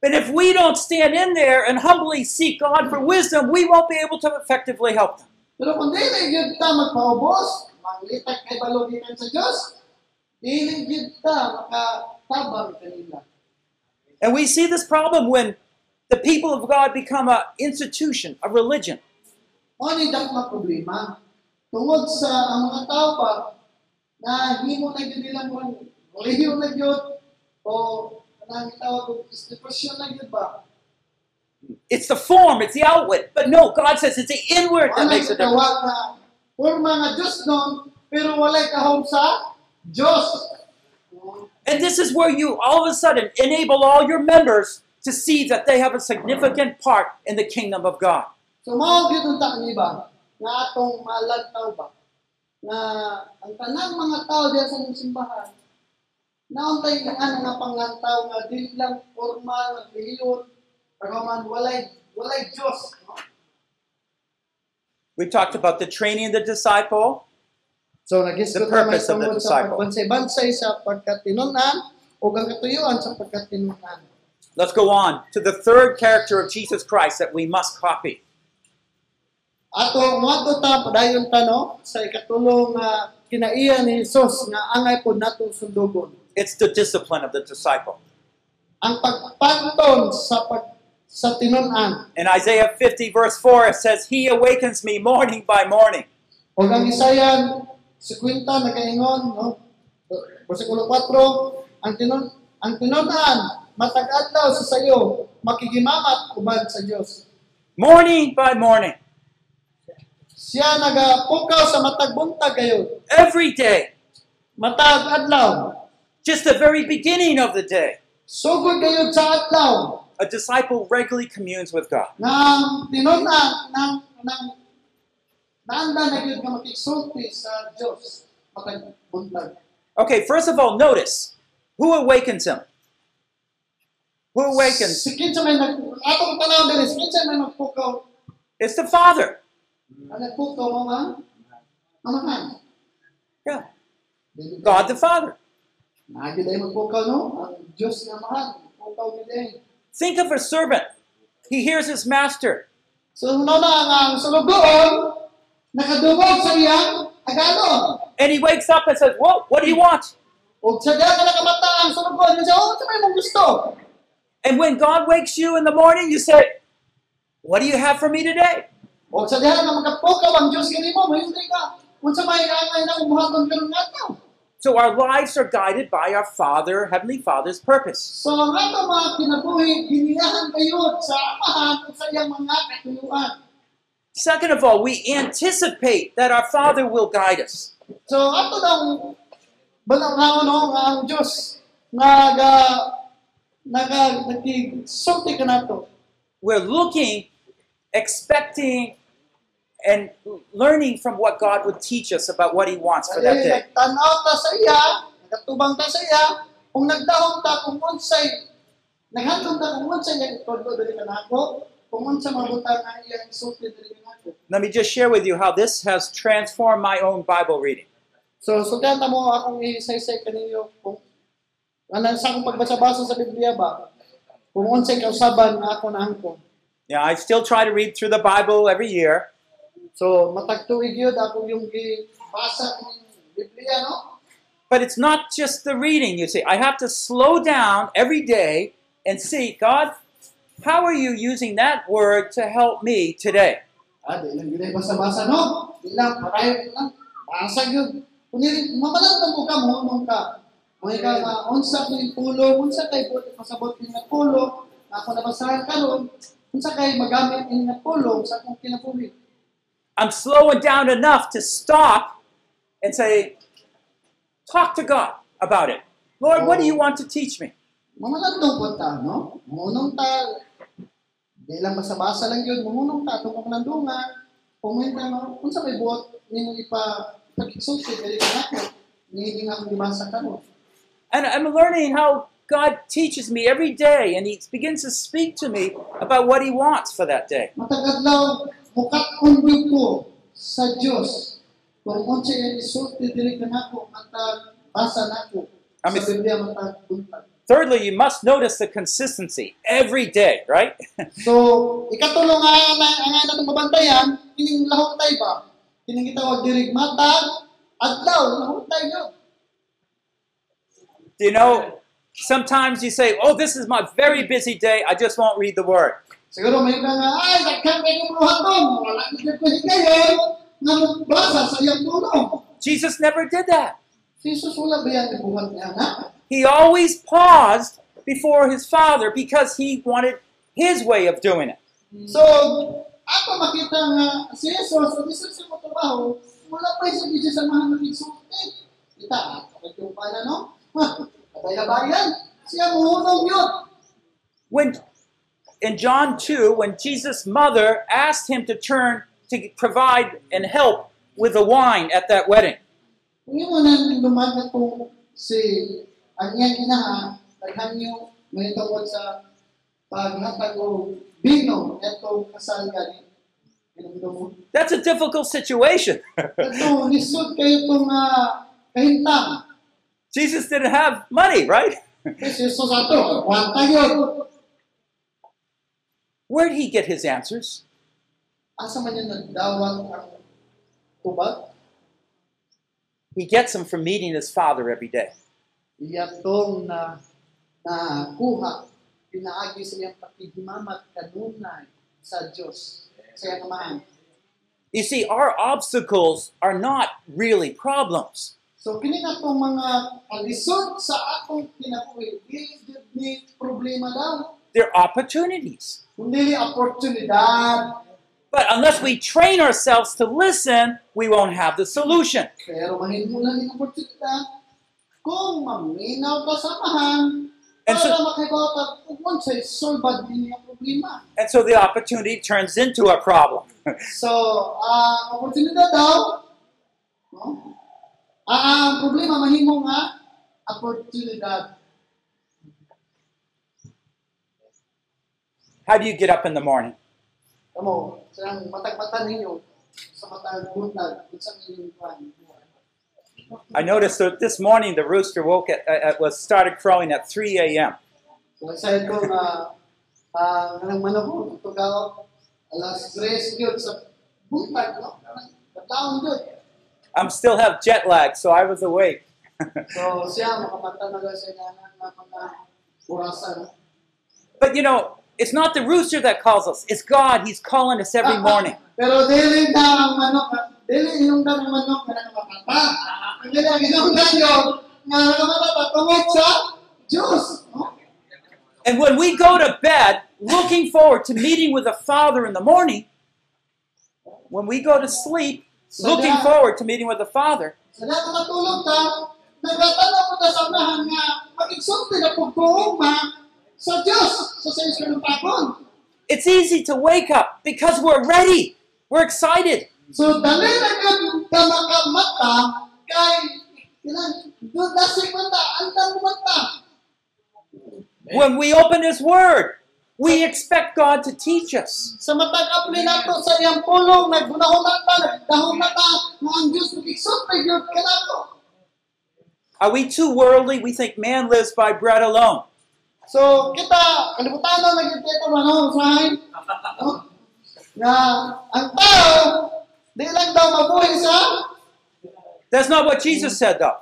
But if we don't stand in there and humbly seek God for wisdom, we won't be able to effectively help them. Pero kung dili gyud ta magpaubos, manglitag kay balugikan sa Dios, dili gyud ta makatabang kanila. And we see this problem when the people of God become an institution, a religion. Mo ni dakma problema. Tungod sa ang mga tao pa na himo na gyud nila mo relihiyon na gyud o kanang tawag og institusyon na gyud ba? It's the form, it's the outward. But no, God says it's the inward that makes a difference. forma nga Dios nun, pero walay kahom sa Dios. And this is where you all of a sudden enable all your members to see that they have a significant part in the kingdom of God. So mao gyud unta ni ba nga atong malantaw ba nga ang tanang mga tao diyan sa simbahan nauntay nga ano nga panglantaw nga dili lang formal nga relihiyon pero man walay walay Dios? We talked about the training of the disciple. So nagisgot The purpose of the sa disciple. pagbansay-bansay sa pagkatinunan o ang katuyuan sa pagkatinunan. Let's go on to the third character of Jesus Christ that we must copy. Ato mo ta padayon ta sa ikatulong nga kinaiya ni Jesus nga angay pod nato sundugon. It's the discipline of the disciple. ang pagpanton sa pag sa tinunan In Isaiah 50, verse 4, it says, He awakens me morning by morning. o ang isayan 50 nagaingon no versikulo 4 ang tinun ang tinunan matag adlaw sa sayo makigimamat uban sa Dios Morning by morning. siya nagapukaw sa matag buntag kayo Every day. matag adlaw Just the very beginning of the day. sugod kayo sa adlaw A disciple regularly communes with God. nang tinunan nang nang naanda na gyud nga makigsulti sa Dios matag buntag Okay, first of all, notice who awakens him? May awakens? It's the Father. Ang nagpukaw mo man. Amahan. Yeah. God the Father. Naagi dahil magpukaw, no? Ang Diyos nga mahal, magpukaw ni dahil. Think of a servant. He hears his master. So, no na ang ang sulugoon, nakadungog sa iyang agano. And he wakes up and says, Whoa, what do you want? And when God wakes you in the morning, you say, What do you have for me today? O sa diyan ka ang Diyos kini mo, mahintay ka. Kung may angay na umuhaton ka ng. So our lives are guided by our Father, Heavenly Father's purpose. So, ang mga kinabuhi, giniyahan kayo sa amahan sa iyang mga katuyuan. Second of all, we anticipate that our Father will guide us. So, ato nang balang no, oh, nga ang Diyos naga ah, naga nagsulti ka nato. We're looking, expecting, and learning from what God would teach us about what He wants for that eh, day. nagtanaw ta sa iya, nagatubang ta sa iya, kung nagdahong ta kung unsay naghandom ta kung unsay yang ikondo diri kanako, kung unsa mabuta nga iya isulti diri kanako. Let me just share with you how this has transformed my own Bible reading. So, sugan ta mo akong isaysay kaninyo kung ano sa akong pagbasa-basa sa Biblia ba? Kung unsay kausaban nga ako naangkon. Yeah, I still try to read through the Bible every year, So, matagtuig yun ako yung gibasa ng Biblia, no? but it's not just the reading, you see. I have to slow down every day and see, God, how are you using that word to help me today? Ah, di lang yun basa-basa, no? Di lang, parayo lang. Basa yun. Kung nili, mamalang mo ka, mohonong ka. Mga ka nga, unsa kay pulo, unsa kay pasabot yung nga pulo, na ako nabasahan ka ron, unsa kay magamit yung nga pulo, sa akong kinabuhi. I'm slowing down enough to stop and say, talk to God about it. Lord, what do you want to teach me? Mamalang po ta, no? Mohonong ta, di lang basa-basa lang yun, mohonong ta, itong kamalandungan, pumunta, no? Unsa may buot, nimo ipa, pag-exulti, dali ka na hindi nga akong gibasa ka, no? And I'm learning how God teaches me every day, and He begins to speak to me about what He wants for that day. Matagadlaw, mukat unyo ko sa Dios. Kung unsa yung isulti diri kanako matag basa nako Ami- sa Biblia matag buntag. Thirdly, you must notice the consistency every day, right? So, ikatulong ang ang natong mabantayan, kining lahutay ba? Kining gitawag diri matag adlaw lahutay yo. You know, sometimes you say, Oh, this is my very busy day, I just won't read the Word. Siguro may ka ay daghan kay kong buhaton, wala gyud ko hikayon nga sa iyang tulong. Jesus never did that. Jesus wala ba yan ibuhat niya na? He always paused before his Father because he wanted his way of doing it. So, ako makita nga si Jesus, sa isa sa mga trabaho, wala pa yung sa sa mga nakiksulti. Kita, pagkyung pa na, no? Patay na bayan. Siya yun. When in John 2, when Jesus' mother asked him to turn to provide and help with the wine at that wedding, Kung mo nang lumagat po si ang iyang inaha, daghan niyo may tungkol sa paghatag o bino eto kasal gani. That's a difficult situation. Jesus didn't have money, right? Kasi Jesus ato, kwanta yun. Where did he get his answers? Asa man yung nagdawat ang tubag? He gets them from meeting his Father every day. Iyatong na nakuha, pinaagi sa iyang pakigimamat kanunay sa Diyos, sa iyang amahan. You see, our obstacles are not really problems. So, kini na itong mga kalisod sa akong kinabuhi, dili jud ni problema daw, They're opportunities. kundi oportunidad. But unless we train ourselves to listen, we won't have the solution. Pero mahimulan ng oportunidad kung maminaw ka sa amahan, And so- makibaw ka kung unsay solbad yung problema. And so the opportunity turns into a problem. So, ah oportunidad daw, no? Ah, ang problema mahimo nga oportunidad. How do you get up in the morning? Kamo, sa matagmatan ninyo sa matag buntag, inyong plan. I noticed that this morning the rooster woke at, at was started crowing at 3 a.m. I'm still have jet lag, so I was awake. So siya makamata na sa inana mga orasan. But you know, it's not the rooster that calls us; it's God. He's calling us every ah, ah. morning. Pero dili na ang manok, ah, yung ang manok nga nakamakata. Ang dili ang inungdan yun nga nakamakata tungod sa Diyos. And when we go to bed, looking forward to meeting with the Father in the morning, when we go to sleep, looking forward to meeting with the Father, Sa dahil matulog ta, nagtatanaw mo ta sa unahan nga makigsulti na pagkuuma sa Diyos sa sayos ka ng pagod. it's easy to wake up because we're ready. We're excited. So dali na yun ka makamata kay kailan doon dasig mata, andang mata. When we open His Word, we expect God to teach us. Sa matag apli nato sa iyang pulong, naggunahon nata, nagdahon nata, nga ang Diyos magigsulti yun ka nato. Are we too worldly? We think man lives by bread alone. So, kita, kalibutan na naging kita manong usahin. Na ang tao, di lang daw mabuhay sa, That's not what Jesus said, though.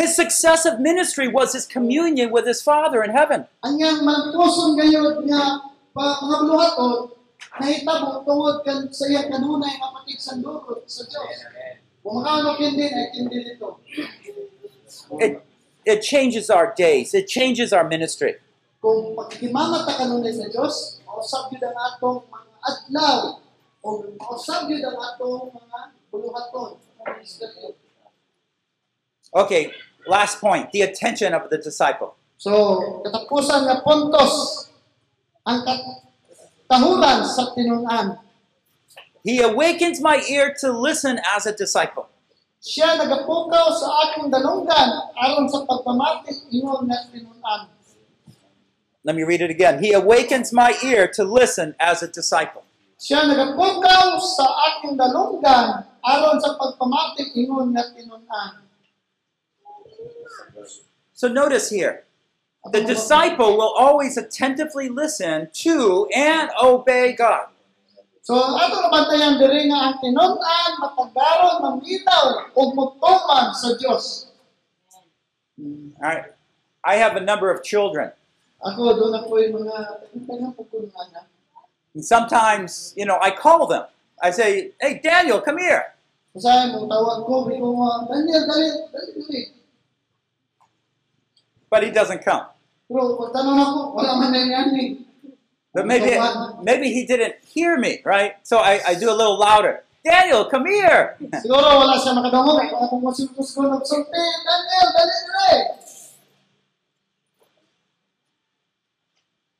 His successive ministry was his communion with his Father in heaven. Anyang malpuson gayud nga mga buluhaton nahitabo tungod kan sa iya kanunay nga pakigsandurot sa Dios. Kung kindi ay kindi dito. It, it changes our days, it changes our ministry. Kung pagkimama kanunay sa Dios, mausab gyud ang atong mga adlaw o mausab gyud ang atong mga buluhaton. Okay, last point the attention of the disciple. So, katapusan nga puntos ang katahuran sa tinunan. He awakens my ear to listen as a disciple. Siya nagapukaw sa akong dalunggan aron sa pagpamati ingon nga tinunan. Let me read it again. He awakens my ear to listen as a disciple. Siya nagapukaw sa akong dalunggan aron sa pagpamati ingon nga tinunan. So notice here the disciple will always attentively listen to and obey God. So ato nabantayan diri nga ang tinunan matagaron mamitaw ug mutuman sa Dios. All right. I have a number of children. Ako doon ako yung mga tangang And sometimes, you know, I call them. I say, hey, Daniel, come here. Usahay mo tawag ko nga Daniel dali dali dali. But he doesn't come. Pero pag tanong ako wala man na yan. But maybe, maybe he didn't hear me, right? So I, I do a little louder. Daniel, come here. Siguro wala siya makadungog. Wala kong masulpos ko nagsulti. Daniel, dali dali.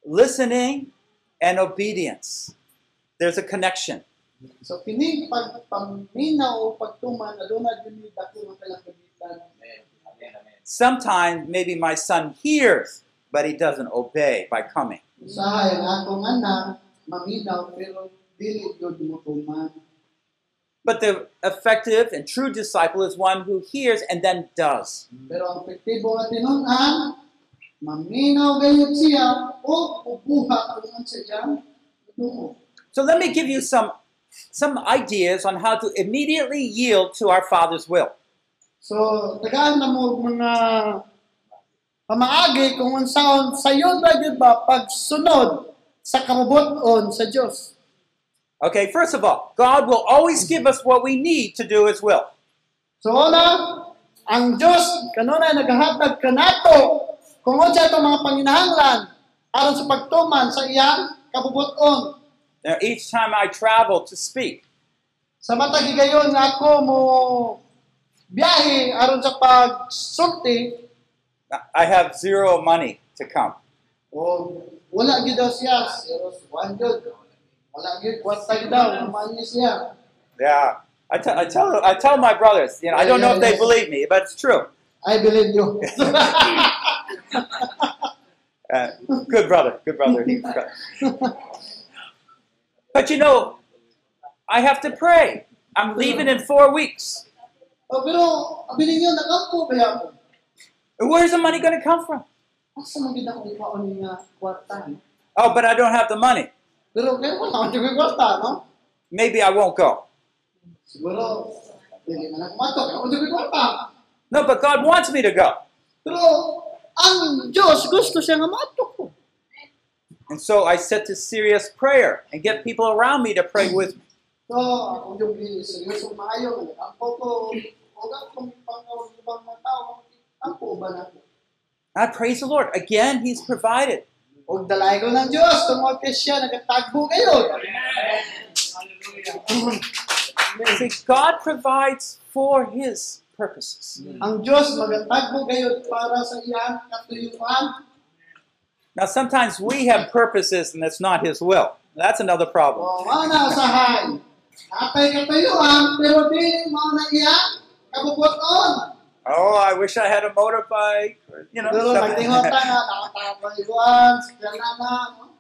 Listening and obedience. There's a connection. So kini pagpaminaw o pagtuman aduna gyud dako nga kalang kagitan. Sometimes maybe my son hears, but he doesn't obey by coming. Usahay ang akong anak maminaw pero dili gyud mo tuman. But the effective and true disciple is one who hears and then does. Pero ang epektibo nga tinunan maminaw gayud siya o ubuha kung sa iyang tungo. So let me give you some some ideas on how to immediately yield to our Father's will. So, tagaan na mo mga pamaagi kung unsaon sayon ba gyud ba pagsunod sa kabubuton sa Dios. Okay, first of all, God will always give us what we need to do His will. So una, ang Dios kanunay nagahatag kanato kung unsa itong mga panginahanglan aron sa pagtuman sa iyang kabubuton. Now, each time I travel to speak, Sa matag higayon nga ako mo biyahe aron sa pagsulti, I have zero money to come. O wala gyud daw siya, zero one gyud. Wala gyud kwarta daw, naman siya. Yeah. I, te- I tell I tell my brothers, you know, I don't know if they believe me, but it's true. I believe you. Uh, good brother, good brother. but you know, I have to pray. I'm leaving in four weeks. O, pero, abi ninyo, nakampo ba ako? Where's the money going to come from? Asa man gyud ako ikaon ni nga kwarta? no? Oh, but I don't have the money. Pero kaya wala man gyud kwarta, no? Maybe I won't go. Siguro, dili man ako matok, ako gyud kwarta. No, but God wants me to go. Pero, ang Diyos gusto siya nga. And so I set to serious prayer and get people around me to pray with me. So, ako yung seryoso maayo, ang po o ga kung pangawag ibang mga tao, ang po ba na ko? I praise the Lord. Again, He's provided. See, God provides for His purposes. Now, sometimes we have purposes and it's not His will. That's another problem. O mana usahay. Atay katuyuan, pero di mo na iyang kabubuton. Oh, I wish I had a motorbike. Or, you know, stuff. nagtingot ta nga, nakatagbayuan, sikyan na na.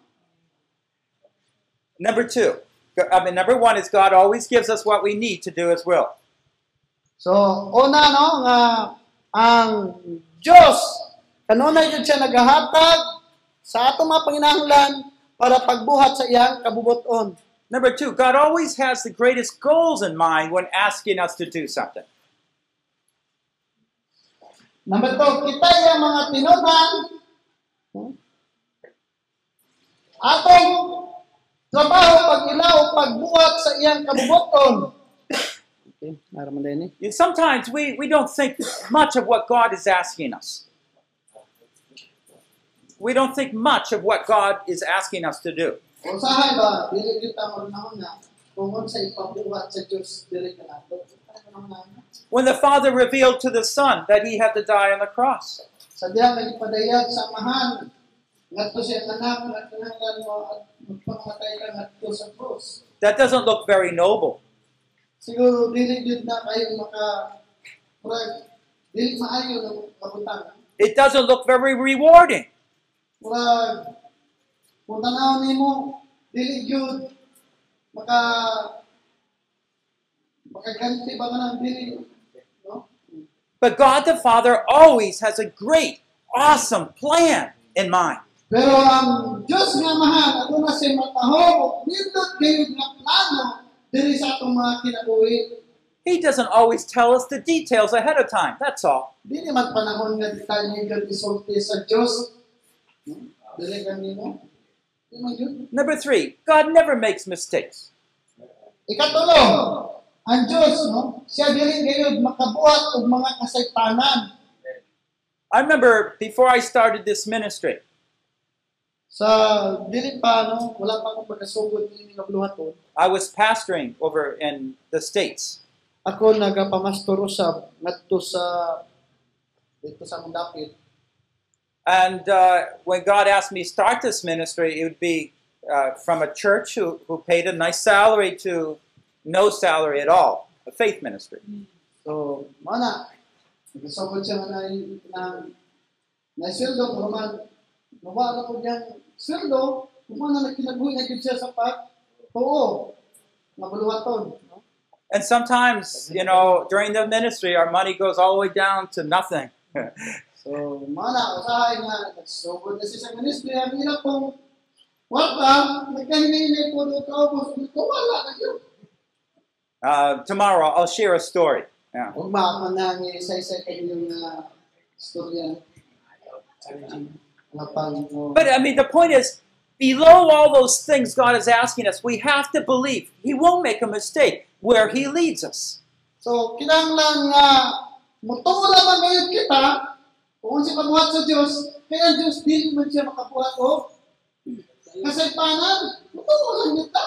number two. I mean, number one is God always gives us what we need to do His will. So, una no nga ang Dios kanunay jud siya nagahatag sa ato mga panginahanglan para pagbuhat sa iyang kabubuton. Number two, God always has the greatest goals in mind when asking us to do something. Number two, kita yung mga tinunan atong trabaho pag-ilaw pagbuhat sa iyang kabubuton. Okay, naraman din. You- Sometimes we, we don't think much of what God is asking us. We don't think much of what God is asking us to do. Usahay ba, dili kita marunahon nga kung sa ipabuhat sa Dios dili ka nato. When the Father revealed to the Son that he had to die on the cross. sa diya nagpadayag sa amahan ngadto siya anak nga kinahanglan mo at magpakamatay ka ngadto sa krus That doesn't look very noble. siguro dili jud na kayo maka murag dili maayo ng kabutang It doesn't look very rewarding. murag kung tanaw nimo dili jud maka makaganti ba ka ng dili no But God the Father always has a great, awesome plan in mind. pero ang Diyos nga mahal ako na siya matahog nindot kayo nga plano diri sa atong mga kinabuhi He doesn't always tell us the details ahead of time. That's all. Di naman panahon nga di tayo isulti sa Diyos. Dili kami mo. Di man yun. Number three, God never makes mistakes. Ang Diyos, no? Siya dili ngayon makabuhat og mga kasaytanan. I remember before I started this ministry, Sa dili pa, no? Wala pa akong pagkasugod ini nga buluhaton. I was pastoring over in the States. Ako nagapamastoro sa ngadto sa dito sa Mundapit. And uh, when God asked me to start this ministry, it would be uh, from a church who, who paid a nice salary to no salary at all, a faith ministry. So, mana, nagkasugod siya nga na, na, na sweldo, pero man, nawa na ko dyan, sweldo, kung man na kinabuhi na yun siya sa oo. And sometimes, you know, during the ministry, our money goes all the way down to nothing. So, mana, usahay nga, nagsugod na siya sa ministry, ang hirap kong, wala, nagkahinay po doon kaubos, ito wala na yun. Uh, tomorrow, I'll share a story. Yeah. Huwag maaman na ang isa-isa kayo yung uh, storya. Ano pang, oh, But I mean, the point is, below all those things God is asking us, we have to believe He won't make a mistake where He leads us. So, kinanglan nga, mutuo lamang ngayon kita, kung si pagbuhat sa Diyos, kaya Diyos din man siya makabuhat o kasaypanan, mutuo lang kita.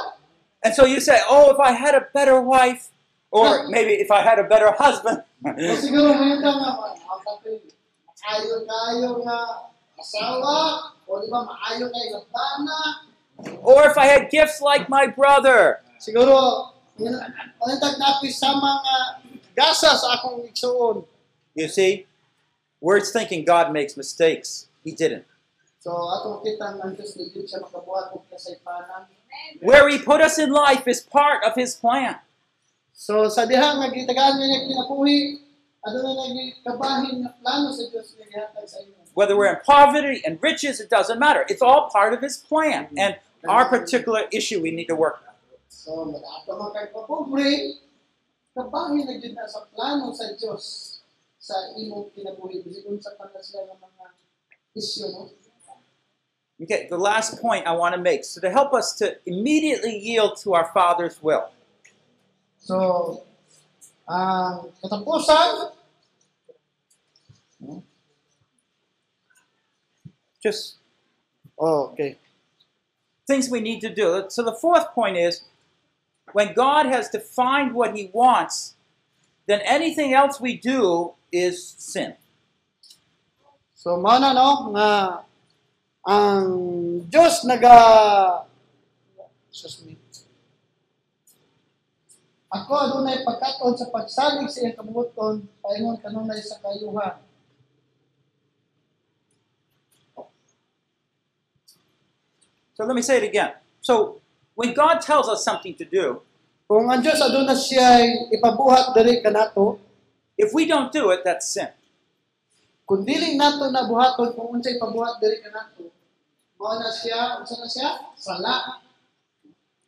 And so you say, oh, if I had a better wife, or maybe if I had a better husband. O siguro ngayon ka nga, man, ang kapit, ayaw kayo nga, asawa, o di ba maayo kay labana, Or if I had gifts like my brother. siguro panitag napis sa mga gasa akong igsuon. You see, we're thinking God makes mistakes. He didn't. So atong kita ng Diyos yun siya makabuhat og kasaypanan. Where He put us in life is part of His plan. So sa diha nga gitagaan niya kinabuhi, ano na nagkabahin na plano sa Diyos nga gihatag sa inyo. Whether we're in poverty and riches, it doesn't matter. It's all part of His plan. Mm-hmm. And our particular issue we need to work on. So ato man kay papobre, kabahin na gyud sa plano sa Diyos sa imong kinabuhi bisan sa kanila sila nga mga isyu no. Okay, the last point I want to make. So, to help us to immediately yield to our Father's will, So um, ang katapusan just Oh, okay. things we need to do. So, the fourth point is when God has defined what He wants, then anything else we do is sin. So mao na no nga ang Diyos naga Excuse me. Ako adunay pagkaton sa pagsalig sa iyang paingon kanunay sa kayuhan. So, let me say it again. So, when God tells us something to do, Kung ang Diyos aduna siya ipabuhat kanato, if we don't do it, that's sin. Kung dili nato na buhaton kung unsay pabuhat diri kanato, mao na siya, unsa na siya? Sala.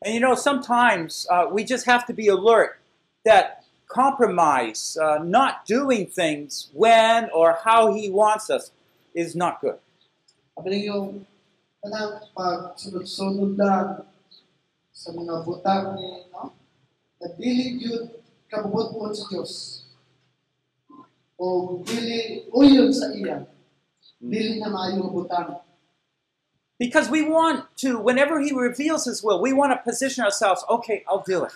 And you know, sometimes uh, we just have to be alert that compromise, uh, not doing things when or how He wants us, is not good. Sabi yung kanang pagsunod-sunod lang sa mga butang ni, no? Na dili yun kabubuton sa Diyos. O dili uyon sa iya. Dili na maayo butang. Because we want to, whenever He reveals His will, we want to position ourselves, okay, I'll do it.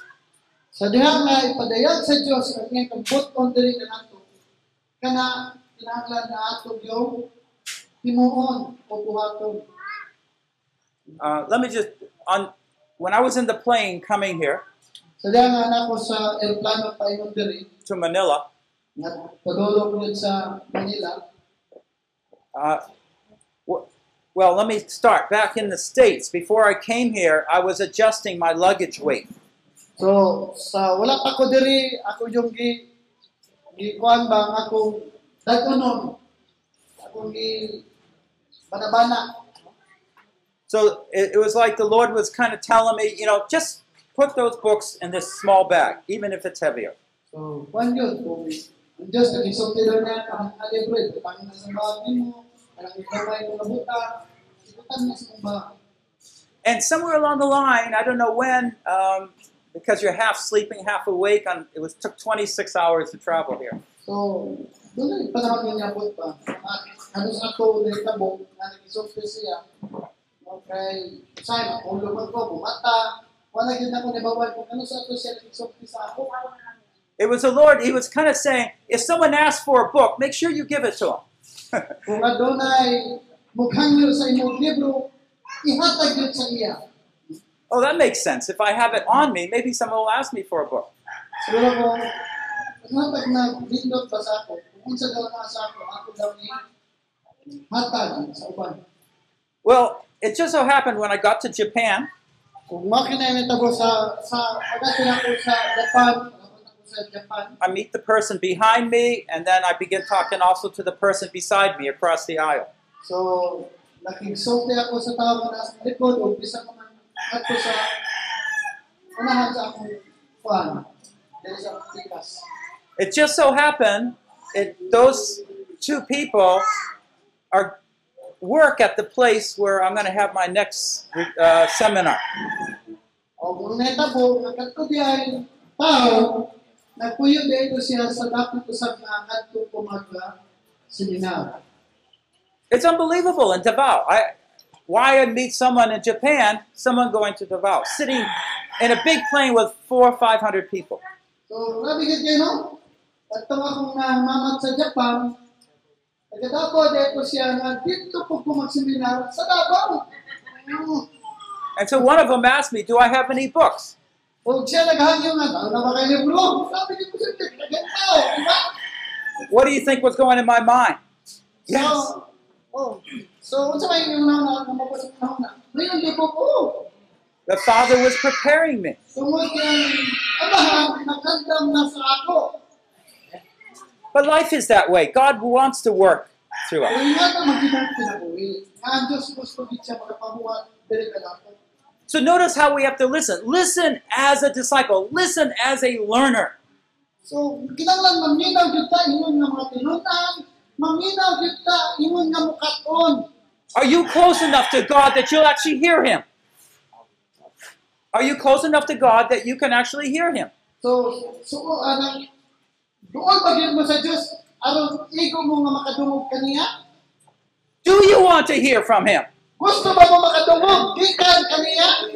Sa ipadayag sa Diyos ang iyang kabubuton diri kanato. Kana kinahanglan na ato yung o buhaton. Uh, let me just, on when I was in the plane coming here Sa diha nga nako sa aeroplano paingon diri to Manila, nga yun sa Manila. uh, well, let me start. Back in the States, before I came here, I was adjusting my luggage weight. So, sa wala pa ko diri, ako yung gi gi kuan ba ang akong dagkunon. Akong gi banabana. So it, it was like the Lord was kind of telling me, you know, just put those books in this small bag, even if it's heavier. So, yun kung ang Diyos nag-isulti daw niya ang alibre, pang nasa bahay mo, ang ikamay mo na ikutan mo sa. And somewhere along the line, I don't know when, um, because you're half sleeping, half awake. On it was took 26 hours to travel here. So, doon na panahon niya pa. Ano sa na itabo, na nag-isulti siya, okay, say, makulong ko, bumata, wala yun ako nabawal kung ano sa siya nag-isulti sa ako. It was the Lord. He was kind of saying, if someone asks for a book, make sure you give it to them. Kung adunay mukhang yun sa imong libro, ihatag yun sa iya. oh, that makes sense. If I have it on me, maybe someone will ask me for a book. Siguro kung ihatag na bindot ba sa ako, kung unsa daw na sa ako, ako daw ni hatag sa uban. Well, it just so happened when I got to Japan, I meet the person behind me, and then I begin talking also to the person beside me across the aisle. So, ako sa tao na likod o bisa ko man sa unahan sa akong kuhan. Dahil sa tikas. It just so happened it those two people are work at the place where I'm going to have my next uh, seminar. O kung netabo, nagkatko diyan tao, nagpuyo dito siya sa dapat usap na kadto ko magla seminar. It's unbelievable in Davao. I, why I meet someone in Japan, someone going to Davao, sitting in a big plane with four or five hundred people. So, ka kayo, no? At akong namamat sa Japan, Nagkadako, dahil ko siya nga, dito po ko magseminar sa Davao. And so one of them asked me, Do I have any books? O siya naghangyo nga, daw na ba kayo libro? Sabi niyo po siya, nagkaganda, di ba? What do you think was going in my mind? Yes. So, oh, so, unsa may yung na na mabasa na na? Ngayon, di po po. The Father was preparing me. Tungod kaya, abahan, nagkandam na sa ako. But life is that way. God wants to work through us. So notice how we have to listen. Listen as a disciple. Listen as a learner. So, kinahanglan maminaw gyud ta ingon nga mga tinunan, maminaw gyud ta ingon nga mukaton. Are you close enough to God that you'll actually hear Him? Are you close enough to God that you can actually hear Him? So, so ana doon ba gyud mo sa Dios aron igo mo nga makadungog kaniya? Do you want to hear from Him? Gusto ba mo makadungog gikan kaniya?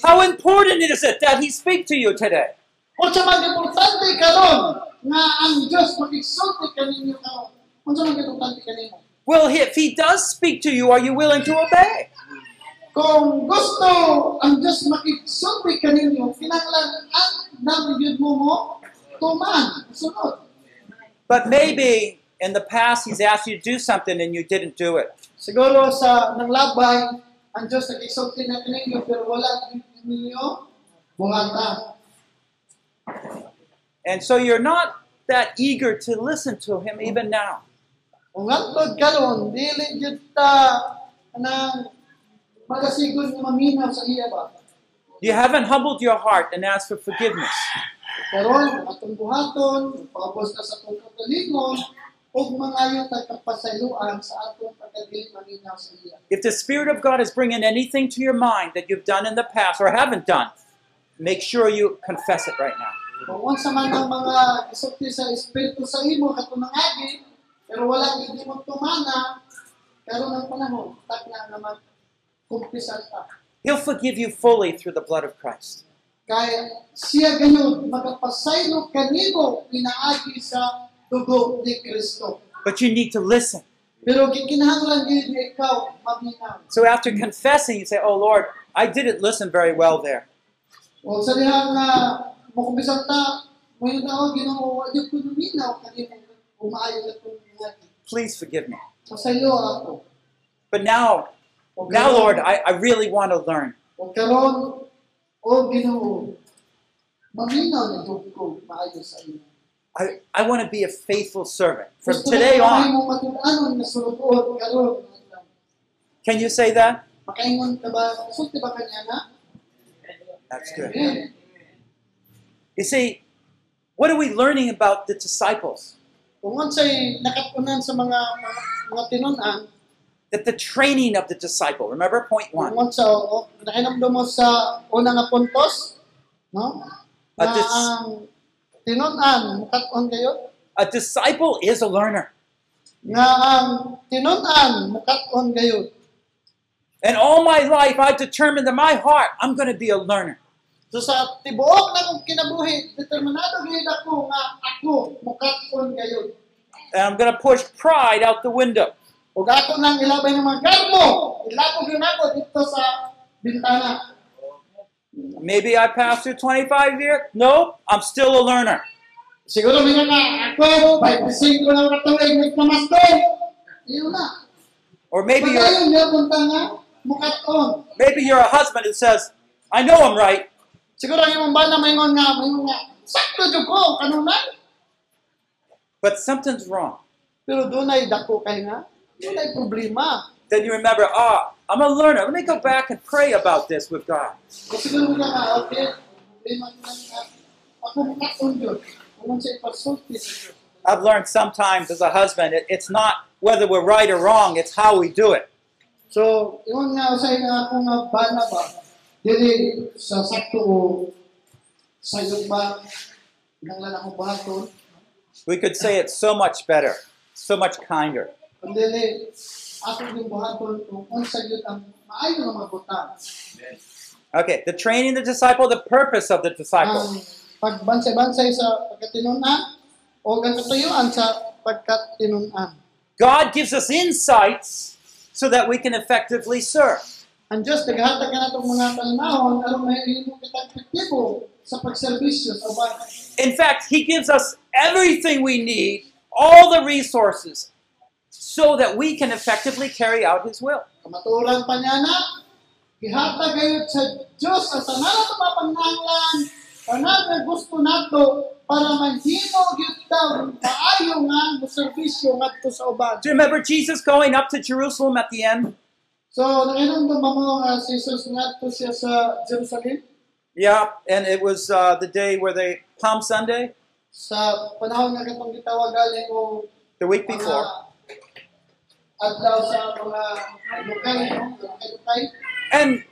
How important is it that He speak to you today? Unsa man importante karon nga ang Dios kaninyo karon? Unsa man importante kanimo? Well, if He does speak to you, are you willing to obey? Kung gusto ang Diyos makigsulti kaninyo, kinahanglan ang mo mo tuman, sunod. But maybe in the past He's asked you to do something and you didn't do it. Siguro sa nanglabay, ang Diyos nakigsulti na kaninyo, pero wala ninyo buhata. And so you're not that eager to listen to Him even now. Kung hantod karon, dili jud ta nang magasigod nga maminaw sa iya ba. You haven't humbled your heart and asked for forgiveness. Karon, atong buhaton, pagpapos na sa atong kagalingon, ug mangayo ta kapasayloan sa atong pagkadili maminaw sa iya. If the Spirit of God is bringing anything to your mind that you've done in the past or haven't done, make sure you confess it right now. Kung unsa man ang mga isulti sa Espiritu sa imo katong agi, pero wala hindi mo tumana, karon ang panahon, tak na naman kumpisal ta. He'll forgive you fully through the blood of Christ. Kaya siya ganun, magapasaylo kanimo pinaagi sa dugo ni Kristo. But you need to listen. Pero gikinahanglan gyud nga ikaw maminaw. So after confessing, you say, Oh Lord, I didn't listen very well there. O sa diha nga ah, makumpisal ta, may tawag Ginoo, wa gyud ko minaw kanimo umaayo sa tong nga. Please forgive me. Ako. But now, now, Lord, I, I really want to learn. O karon, o Ginoo, maminaw na ko maayo sa iyo. I, I want to be a faithful servant. From today on, mo matudanon nga sulod karon. can you say that? Makaingon ka ba? Sulti ba kanya na? That's good. You see, what are we learning about the disciples? That the training of the disciple, remember one, unsa o tinunan mukat-on um, kayo a disciple is a learner. nga um, ang um, tinunan mukat-on kayo. And all my life, I've determined in my heart, I'm going to be a learner. So sa tibuok na kong kinabuhi, determinado gyud ako nga ako mukat-on kayo. And I'm going to push pride out the window. Ug ako nang ilabay ng mga garmo, ilabog yun ako dito sa bintana. Maybe I passed through 25 years. Nope, I'm still a learner. Siguro mga nga, ako, by pising ko lang katuloy, nagpamastoy. Na. Or maybe you're Pagayon niya punta maybe you're a husband who says, I know I'm right, Siguro ang imong bana maingon nga, maingon nga, sakto jud ko kanunan. but something's wrong. Pero dunay dako kay nga, dunay problema. Then you remember, ah, I'm a learner. Let me go back and pray about this with God. Kung siguro nga nga, okay, problema ko lang nga, ako mukat-on jud. Kung sa ipasulti sa Diyos. I've learned sometimes as a husband, it, it's not whether we're right or wrong, it's how we do it. So, yun nga sa nga ako nga bana ba, dili sa sakto o sa iyo ba, ako bahaton, We could say it's so much better, so much kinder. Ako buhaton kung unsa yun ang maayo nga mabutan. Okay, the training the disciple, the purpose of the disciple. Ah, ang pagbansay-bansay sa pagkatinunan o ang katuyuan sa pagkatinunan. God gives us insights so that we can effectively serve. Ang Diyos, naghatag ka na itong mga talinahon, aron mahihimo kitang epektibo sa pagserbisyo sa. In fact, He gives us everything we need, all the resources, so that we can effectively carry out His will. Kamaturan pa niya na, ihatag gayud sa Diyos ang tanan na mapangnanglan, tanan gusto nato para manhimo gyud maayo nga mo serbisyo ngadto sa uban. Do you remember Jesus going up to Jerusalem at the end? So, nanginong ba mo nga si Jesus ngadto siya sa Jerusalem? Yeah, and it was uh, the day where they Palm Sunday, Sa panahon nga katong gitawag galing o the week mga before. adlaw sa mga lokal. Lokal And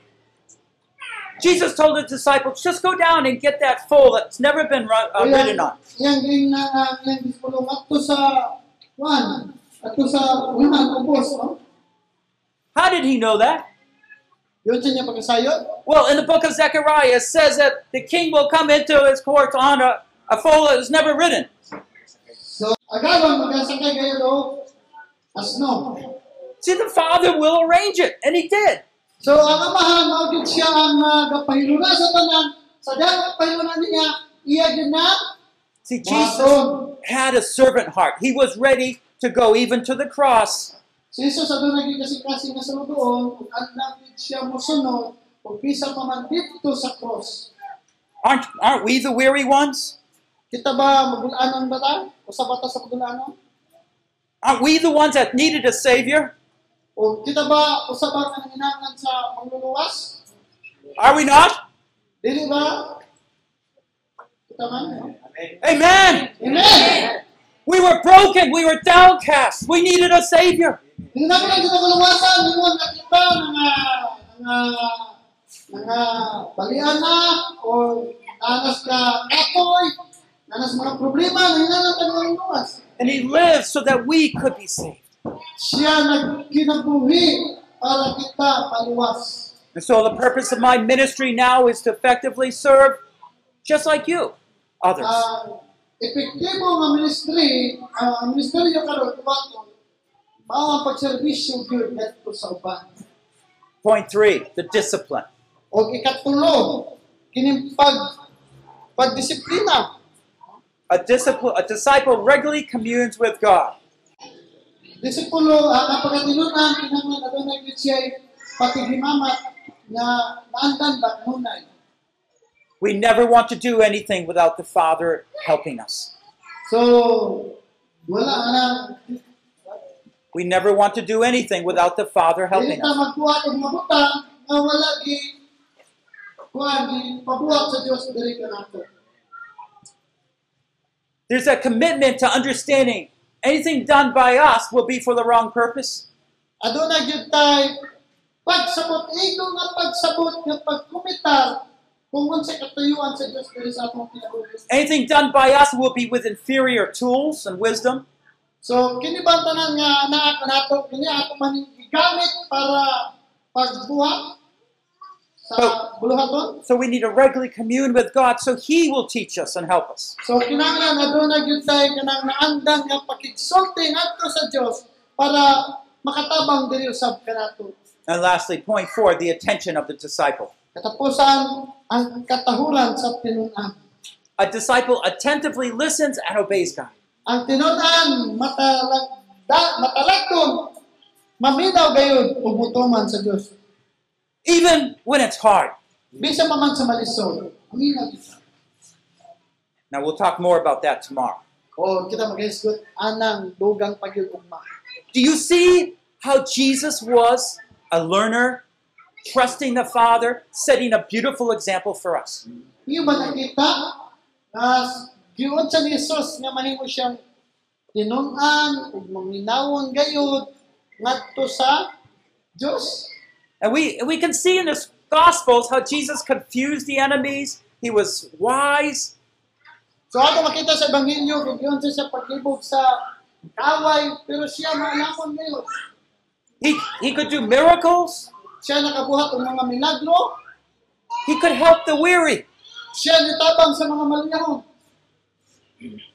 Jesus told his disciples, just go down and get that foal that's never been uh, ridden on. Yang ging na yang disipulo ngadto sa Juan, ato sa unang ubos, no? How did he know that? Yun siya niya pagkasayod. Well, in the book of Zechariah, it says that the king will come into his courts on a, a foal that was never ridden. So, agawan magkasakay kayo do asno. See, the father will arrange it, and he did. So, ang amahan, maugid siya ang uh, nagapahiluna sa tanan. Sa dagat pahiluna niya, iya gyud na See, Jesus had a servant heart. He was ready to go even to the cross. Si Jesus adto naging kasing-kasing nga sa doon, ug andam gid siya mosunod, ug bisa pa man dito sa cross. Aren't, aren't we the weary ones? Kita ba magulanon ba ta? O sa bata sa pagulanon? Aren't we the ones that needed a Savior? O kita ba usaban nga nanginahanglan sa mangluluwas? Are we not? Dili ba? Kita man. Amen! Amen! We were broken. We were downcast. We needed a Savior. Hindi na kita maluluwasan, ingon na kita mga ah, mga ah, mga ah, balian na o ka katoy, nanas mga problema, nanginahanglan ka ng luwas. And He lived so that we could be saved. Siya nagkinabuhi para kita paluwas. And so the purpose of my ministry now is to effectively serve just like you, others. Ang epektibo nga ministry, ang ministeryo karon tuwaton, mao ang pagserbisyo gyud ngadto sa uban. Point three, the discipline. O ikatulo, kining pag pagdisiplina. A disciple, a disciple regularly communes with God. Disipulo, ah, ang napagatinunan, kinahanglan adunay gyud siya patigimamat nga naandan ba. We never want to do anything without the Father helping us. So, wala We never want to do anything without the Father helping us. magbuhat og mabutang nga wala gi kuan gi pabuhat sa Dios diri kanato. There's a commitment to understanding anything done by us will be for the wrong purpose. Aduna gyud tay pagsabot nga pagsabot nga pagkumitar kung unsa katuyuan sa Dios diri sa atong kinabuhi. Anything done by us will be with inferior tools and wisdom. So kini ba tanan nga naa kanato kini ato man gigamit para pagbuhat buluhaton. So we need to regularly commune with God so He will teach us and help us. So kinahanglan aduna gyud tay kanang naandang nga pakigsulti ngadto sa Dios para makatabang diri usab kanato. And lastly, point four, the attention of the disciple. Katapusan ang katahuran sa tinunan. A disciple attentively listens and obeys God. Ang tinunan matalagda matalagton maminaw gayud ug sa Dios. Even when it's hard. Bisa pa man sa malisod. Maminaw kita. Now we'll talk more about that tomorrow. O kita mag-isgot anang dugang. Do you see how Jesus was a learner, trusting the Father, setting a beautiful example for us? Iyo ba nakita nga giun sa ni Jesus nga mahimo siyang tinunan ug maminawon gayud ngadto sa Dios. And we we can see in the Gospels how Jesus confused the enemies. He was wise. So ato makita sa ebanghelyo kung sa siya paglibog sa kaway pero siya maalamon gayud. He he could do miracles. Siya nakabuhat og mga milagro, He could help the weary. siya nitabang sa mga maliyahon.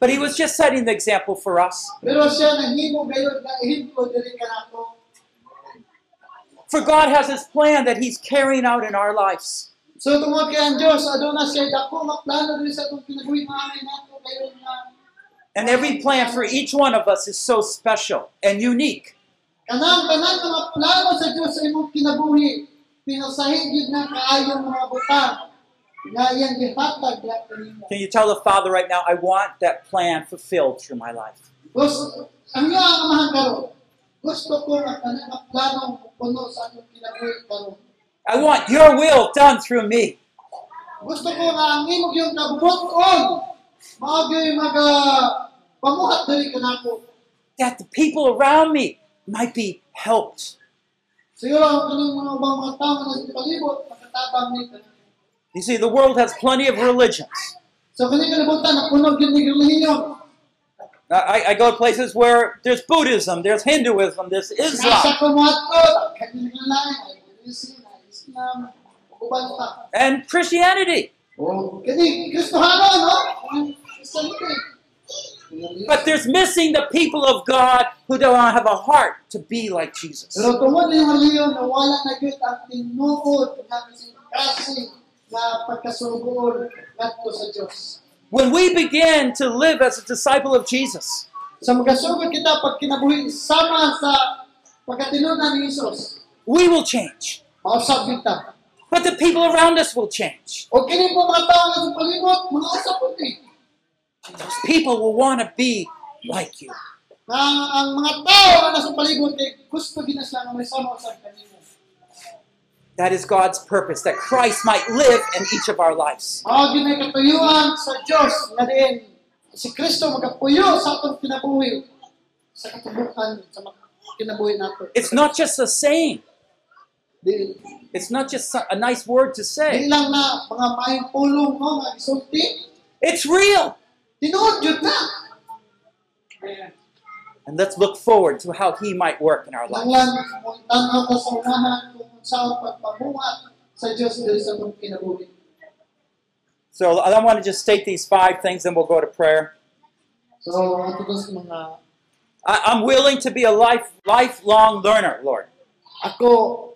But he was just setting the example for us. Pero siya nahimo gayud nga ehemplo diri kanato. For God has his plan that he's carrying out in our lives. So tungod kay ang Dios aduna siya dako nga plano sa atong kinabuhi maamay nato gayud nga And every plan for each one of us is so special and unique. kanang tanan mga plano sa Dios sa imong kinabuhi pinasahi gyud na kaayong mga butang nga iyang gihatag. Can you tell the Father right now, I want that plan fulfilled through my life? Gusto, ang iyo ang amahan karon. Gusto ko nga kanang nga plano puno sa atong kinabuhi karon. I want your will done through me. Gusto ko nga ang imong yung kabubuton mao gyud maga pamuhat diri kanako. That the people around me might be helped. Siguro ang kanang mga ubang mga tao nga nasa palibot makatabang ni kanako. You see, the world has plenty of religions. I, I go to places where there's Buddhism, there's Hinduism, there's Islam, and? Christianity. But there's missing the people of God who don't have a heart to be like Jesus. Pero tungod ni relihiyon na wala na gyud ang tinuod nga kasing nga pagkasugoon ngadto sa Dios. When we begin to live as a disciple of Jesus, Sa magasugod kita pag kinabuhi sama sa pagkatinunan ni Jesus, we will change. mausap kita. But the people around us will change. O kini po mga tao sa palibot, mga po. Eh. Those people will want to be like you. Ang mga tao nasa palibot kay gusto ginasla nga may sama sa kanimo. That is God's purpose, that Christ might live in each of our lives. Mao gyud katuyuan sa Dios nga diin si Kristo magapuyo sa atong kinabuhi sa katubukan sa kinabuhi nato. It's not just a saying, it's not just a nice word to say. lang na mga maayong pulong mo nga gisulti, It's real. tinuod jud na. And let's look forward to how He might work in our lives. Nanglan kung tanaw ka sa pagpamuhat sa diri sa. So I want to just state these five things, and we'll go to prayer. So, ato to sa mga I, I'm willing to be a life lifelong learner, Lord. ako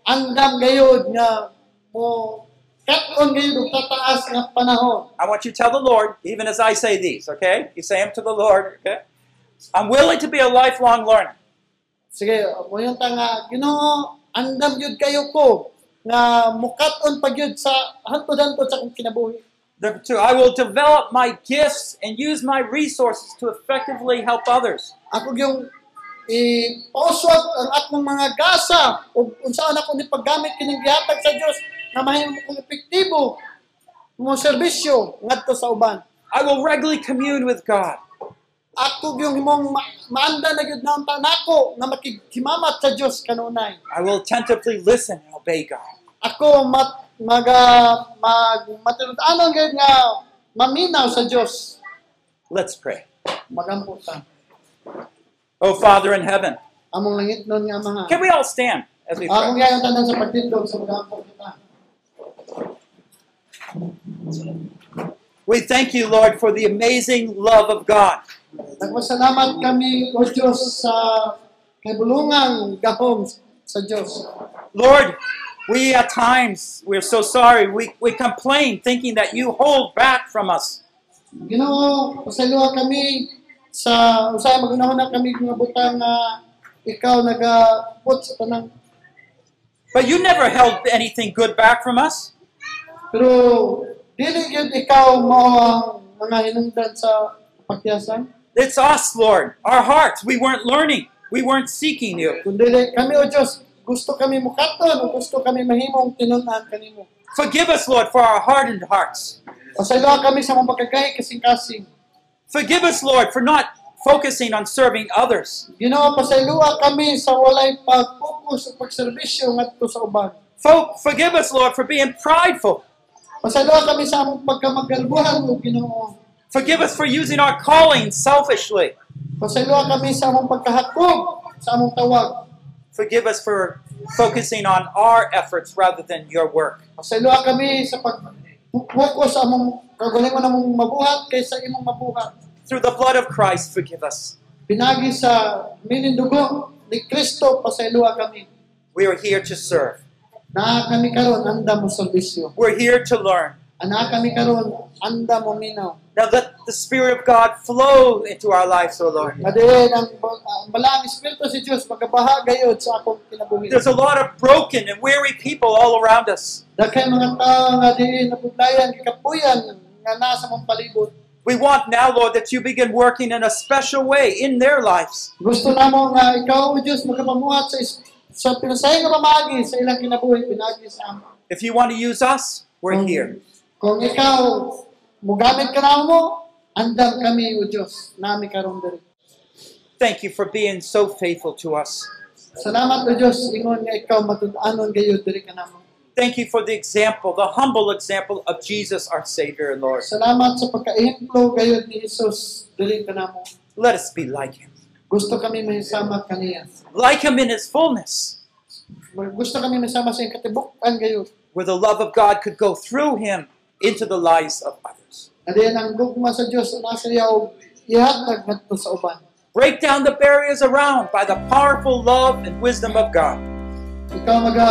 andam gayud nga mo kat-on gayud tataas nga panahon. I want you to tell the Lord, even as I say these, okay? You say them to the Lord, okay? I'm willing to be a lifelong learner. Sige, mo yung tanga, Ginoo, andam yun kayo ko nga mukat-on pag yun sa hantod-hantod sa akong kinabuhi. Number two, I will develop my gifts and use my resources to effectively help others. Ako yung ipauswag ang akong mga gasa o unsaan ako ni paggamit kining gihatag sa Dios na mahimo kong epektibo mo serbisyo ngadto sa uban. I will regularly commune with God. Ako yung himong ma- maanda na gyud naon nako nga makighimamat sa Dios kanunay. I will attentively listen and obey God. Ako mat maga mag matinud-anon gyud nga maminaw sa Dios. Let's pray. Magamputan. Oh, Father in heaven, Among langit nun nga mga. can we all stand as we pray? gayon tanan sa pagtindog sa magampo kita. We thank you, Lord, for the amazing love of God. Nagpasalamat kami, O Diyos, sa kabulungang gahom sa Diyos. Lord, we at times, we're so sorry, we, we complain thinking that you hold back from us. Ginoo, pasaluha kami sa usay magunahon na kami nga butang nga ikaw nagaput sa tanang But you never held anything good back from us. pero dili gyud ikaw mo ang mga hinungdan sa pagtiyasan It's us, Lord, our hearts. We weren't learning, we weren't seeking you. kundi kami o Diyos gusto kami mukaton gusto kami mahimong tinun-an kanimo Forgive us, Lord, for our hardened hearts. pasaluha kami sa mga pagkagahi kasing-kasing Forgive us, Lord, for not focusing on serving others. Ginoo pasaluha kami sa walay pag-focus o pagserbisyo ngadto sa uban Fo- forgive us, Lord, for being prideful. kami sa among pagkamagalbuhan o Ginoo Forgive us for using our calling selfishly. Pasaluha kami sa among pagkahakog sa among tawag. Forgive us for focusing on our efforts rather than your work. Pasaluha kami sa pag-focus sa among kagalingon among mabuhat kaysa imong mabuhat. Through the blood of Christ, forgive us. Pinagi sa minindugo ni Kristo pasayloa kami. We are here to serve. Na kami karon anda mo serbisyo. We're here to learn. Ana kami karon anda mo minaw. Now let the Spirit of God flow into our lives, O Lord. Nga diin ang ang balang espiritu si Dios magabaha gayud sa akong kinabuhi. There's a lot of broken and weary people all around us. Dakay mga tao nga diin napuglayan kikapuyan nga nasa mong palibot. We want now, Lord, that you begin working in a special way in their lives. Gusto namo nga ikaw o Dios magapamuhat sa is- sa pinasay nga pamagi sa ilang kinabuhi pinagi sa amo. If you want to use us, we're here. Kung ikaw mugamit ka na mo, andam kami o Dios nami karon diri. Thank you for being so faithful to us. Salamat o Dios ingon nga ikaw matud-anon gayud diri ka namo. Thank you for the example, the humble example of Jesus, our Savior and Lord. Salamat sa pagka-ehemplo gayud ni Jesus diri ka namo. Let us be like Him. Gusto kami mahisama kaniya. Like Him in His fullness, Gusto kami masama sa iyang katibukan gayud. where the love of God could go through Him into the lives of others. Adiyan ang gugma sa Dios na nasa iya og ihatag ngadto sa uban. Break down the barriers around by the powerful love and wisdom of God. Ikaw maga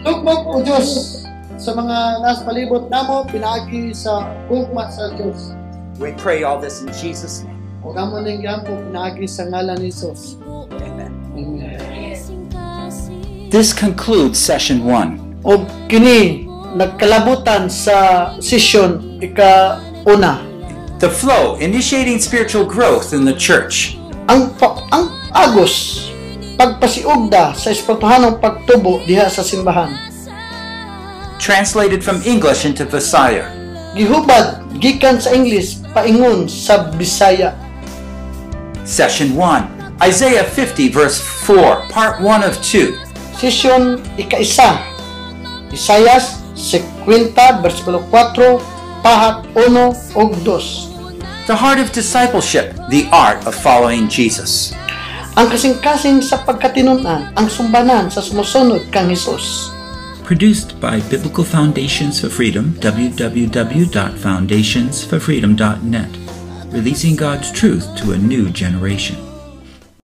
tugmok o Dios sa mga nasa palibot namo pinaagi sa gugma sa Dios. We pray all this in Jesus' name. O gamo ning gyampo pinaagi sa ngalan ni Jesus. Amen. Amen. This concludes session 1. O kini nagkalabutan sa session ika-una. The flow, initiating spiritual growth in the church. Ang ang agos pagpasiugda sa espirituhanong pagtubo diha sa simbahan. Translated from English into Visaya. Gihubad gikan sa English paingon sa Bisaya. Session 1. Isaiah 50, verse 4, part 1 of 2. Session ika-isa. Isayas 50 bersikulo 4 pahat 1 ug 2. The heart of discipleship, the art of following Jesus. Ang kasing-kasing sa pagkatinunan ang sumbanan sa sumusunod kang Hesus. Produced by Biblical Foundations for Freedom, www.foundationsforfreedom.net. Releasing God's truth to a new generation.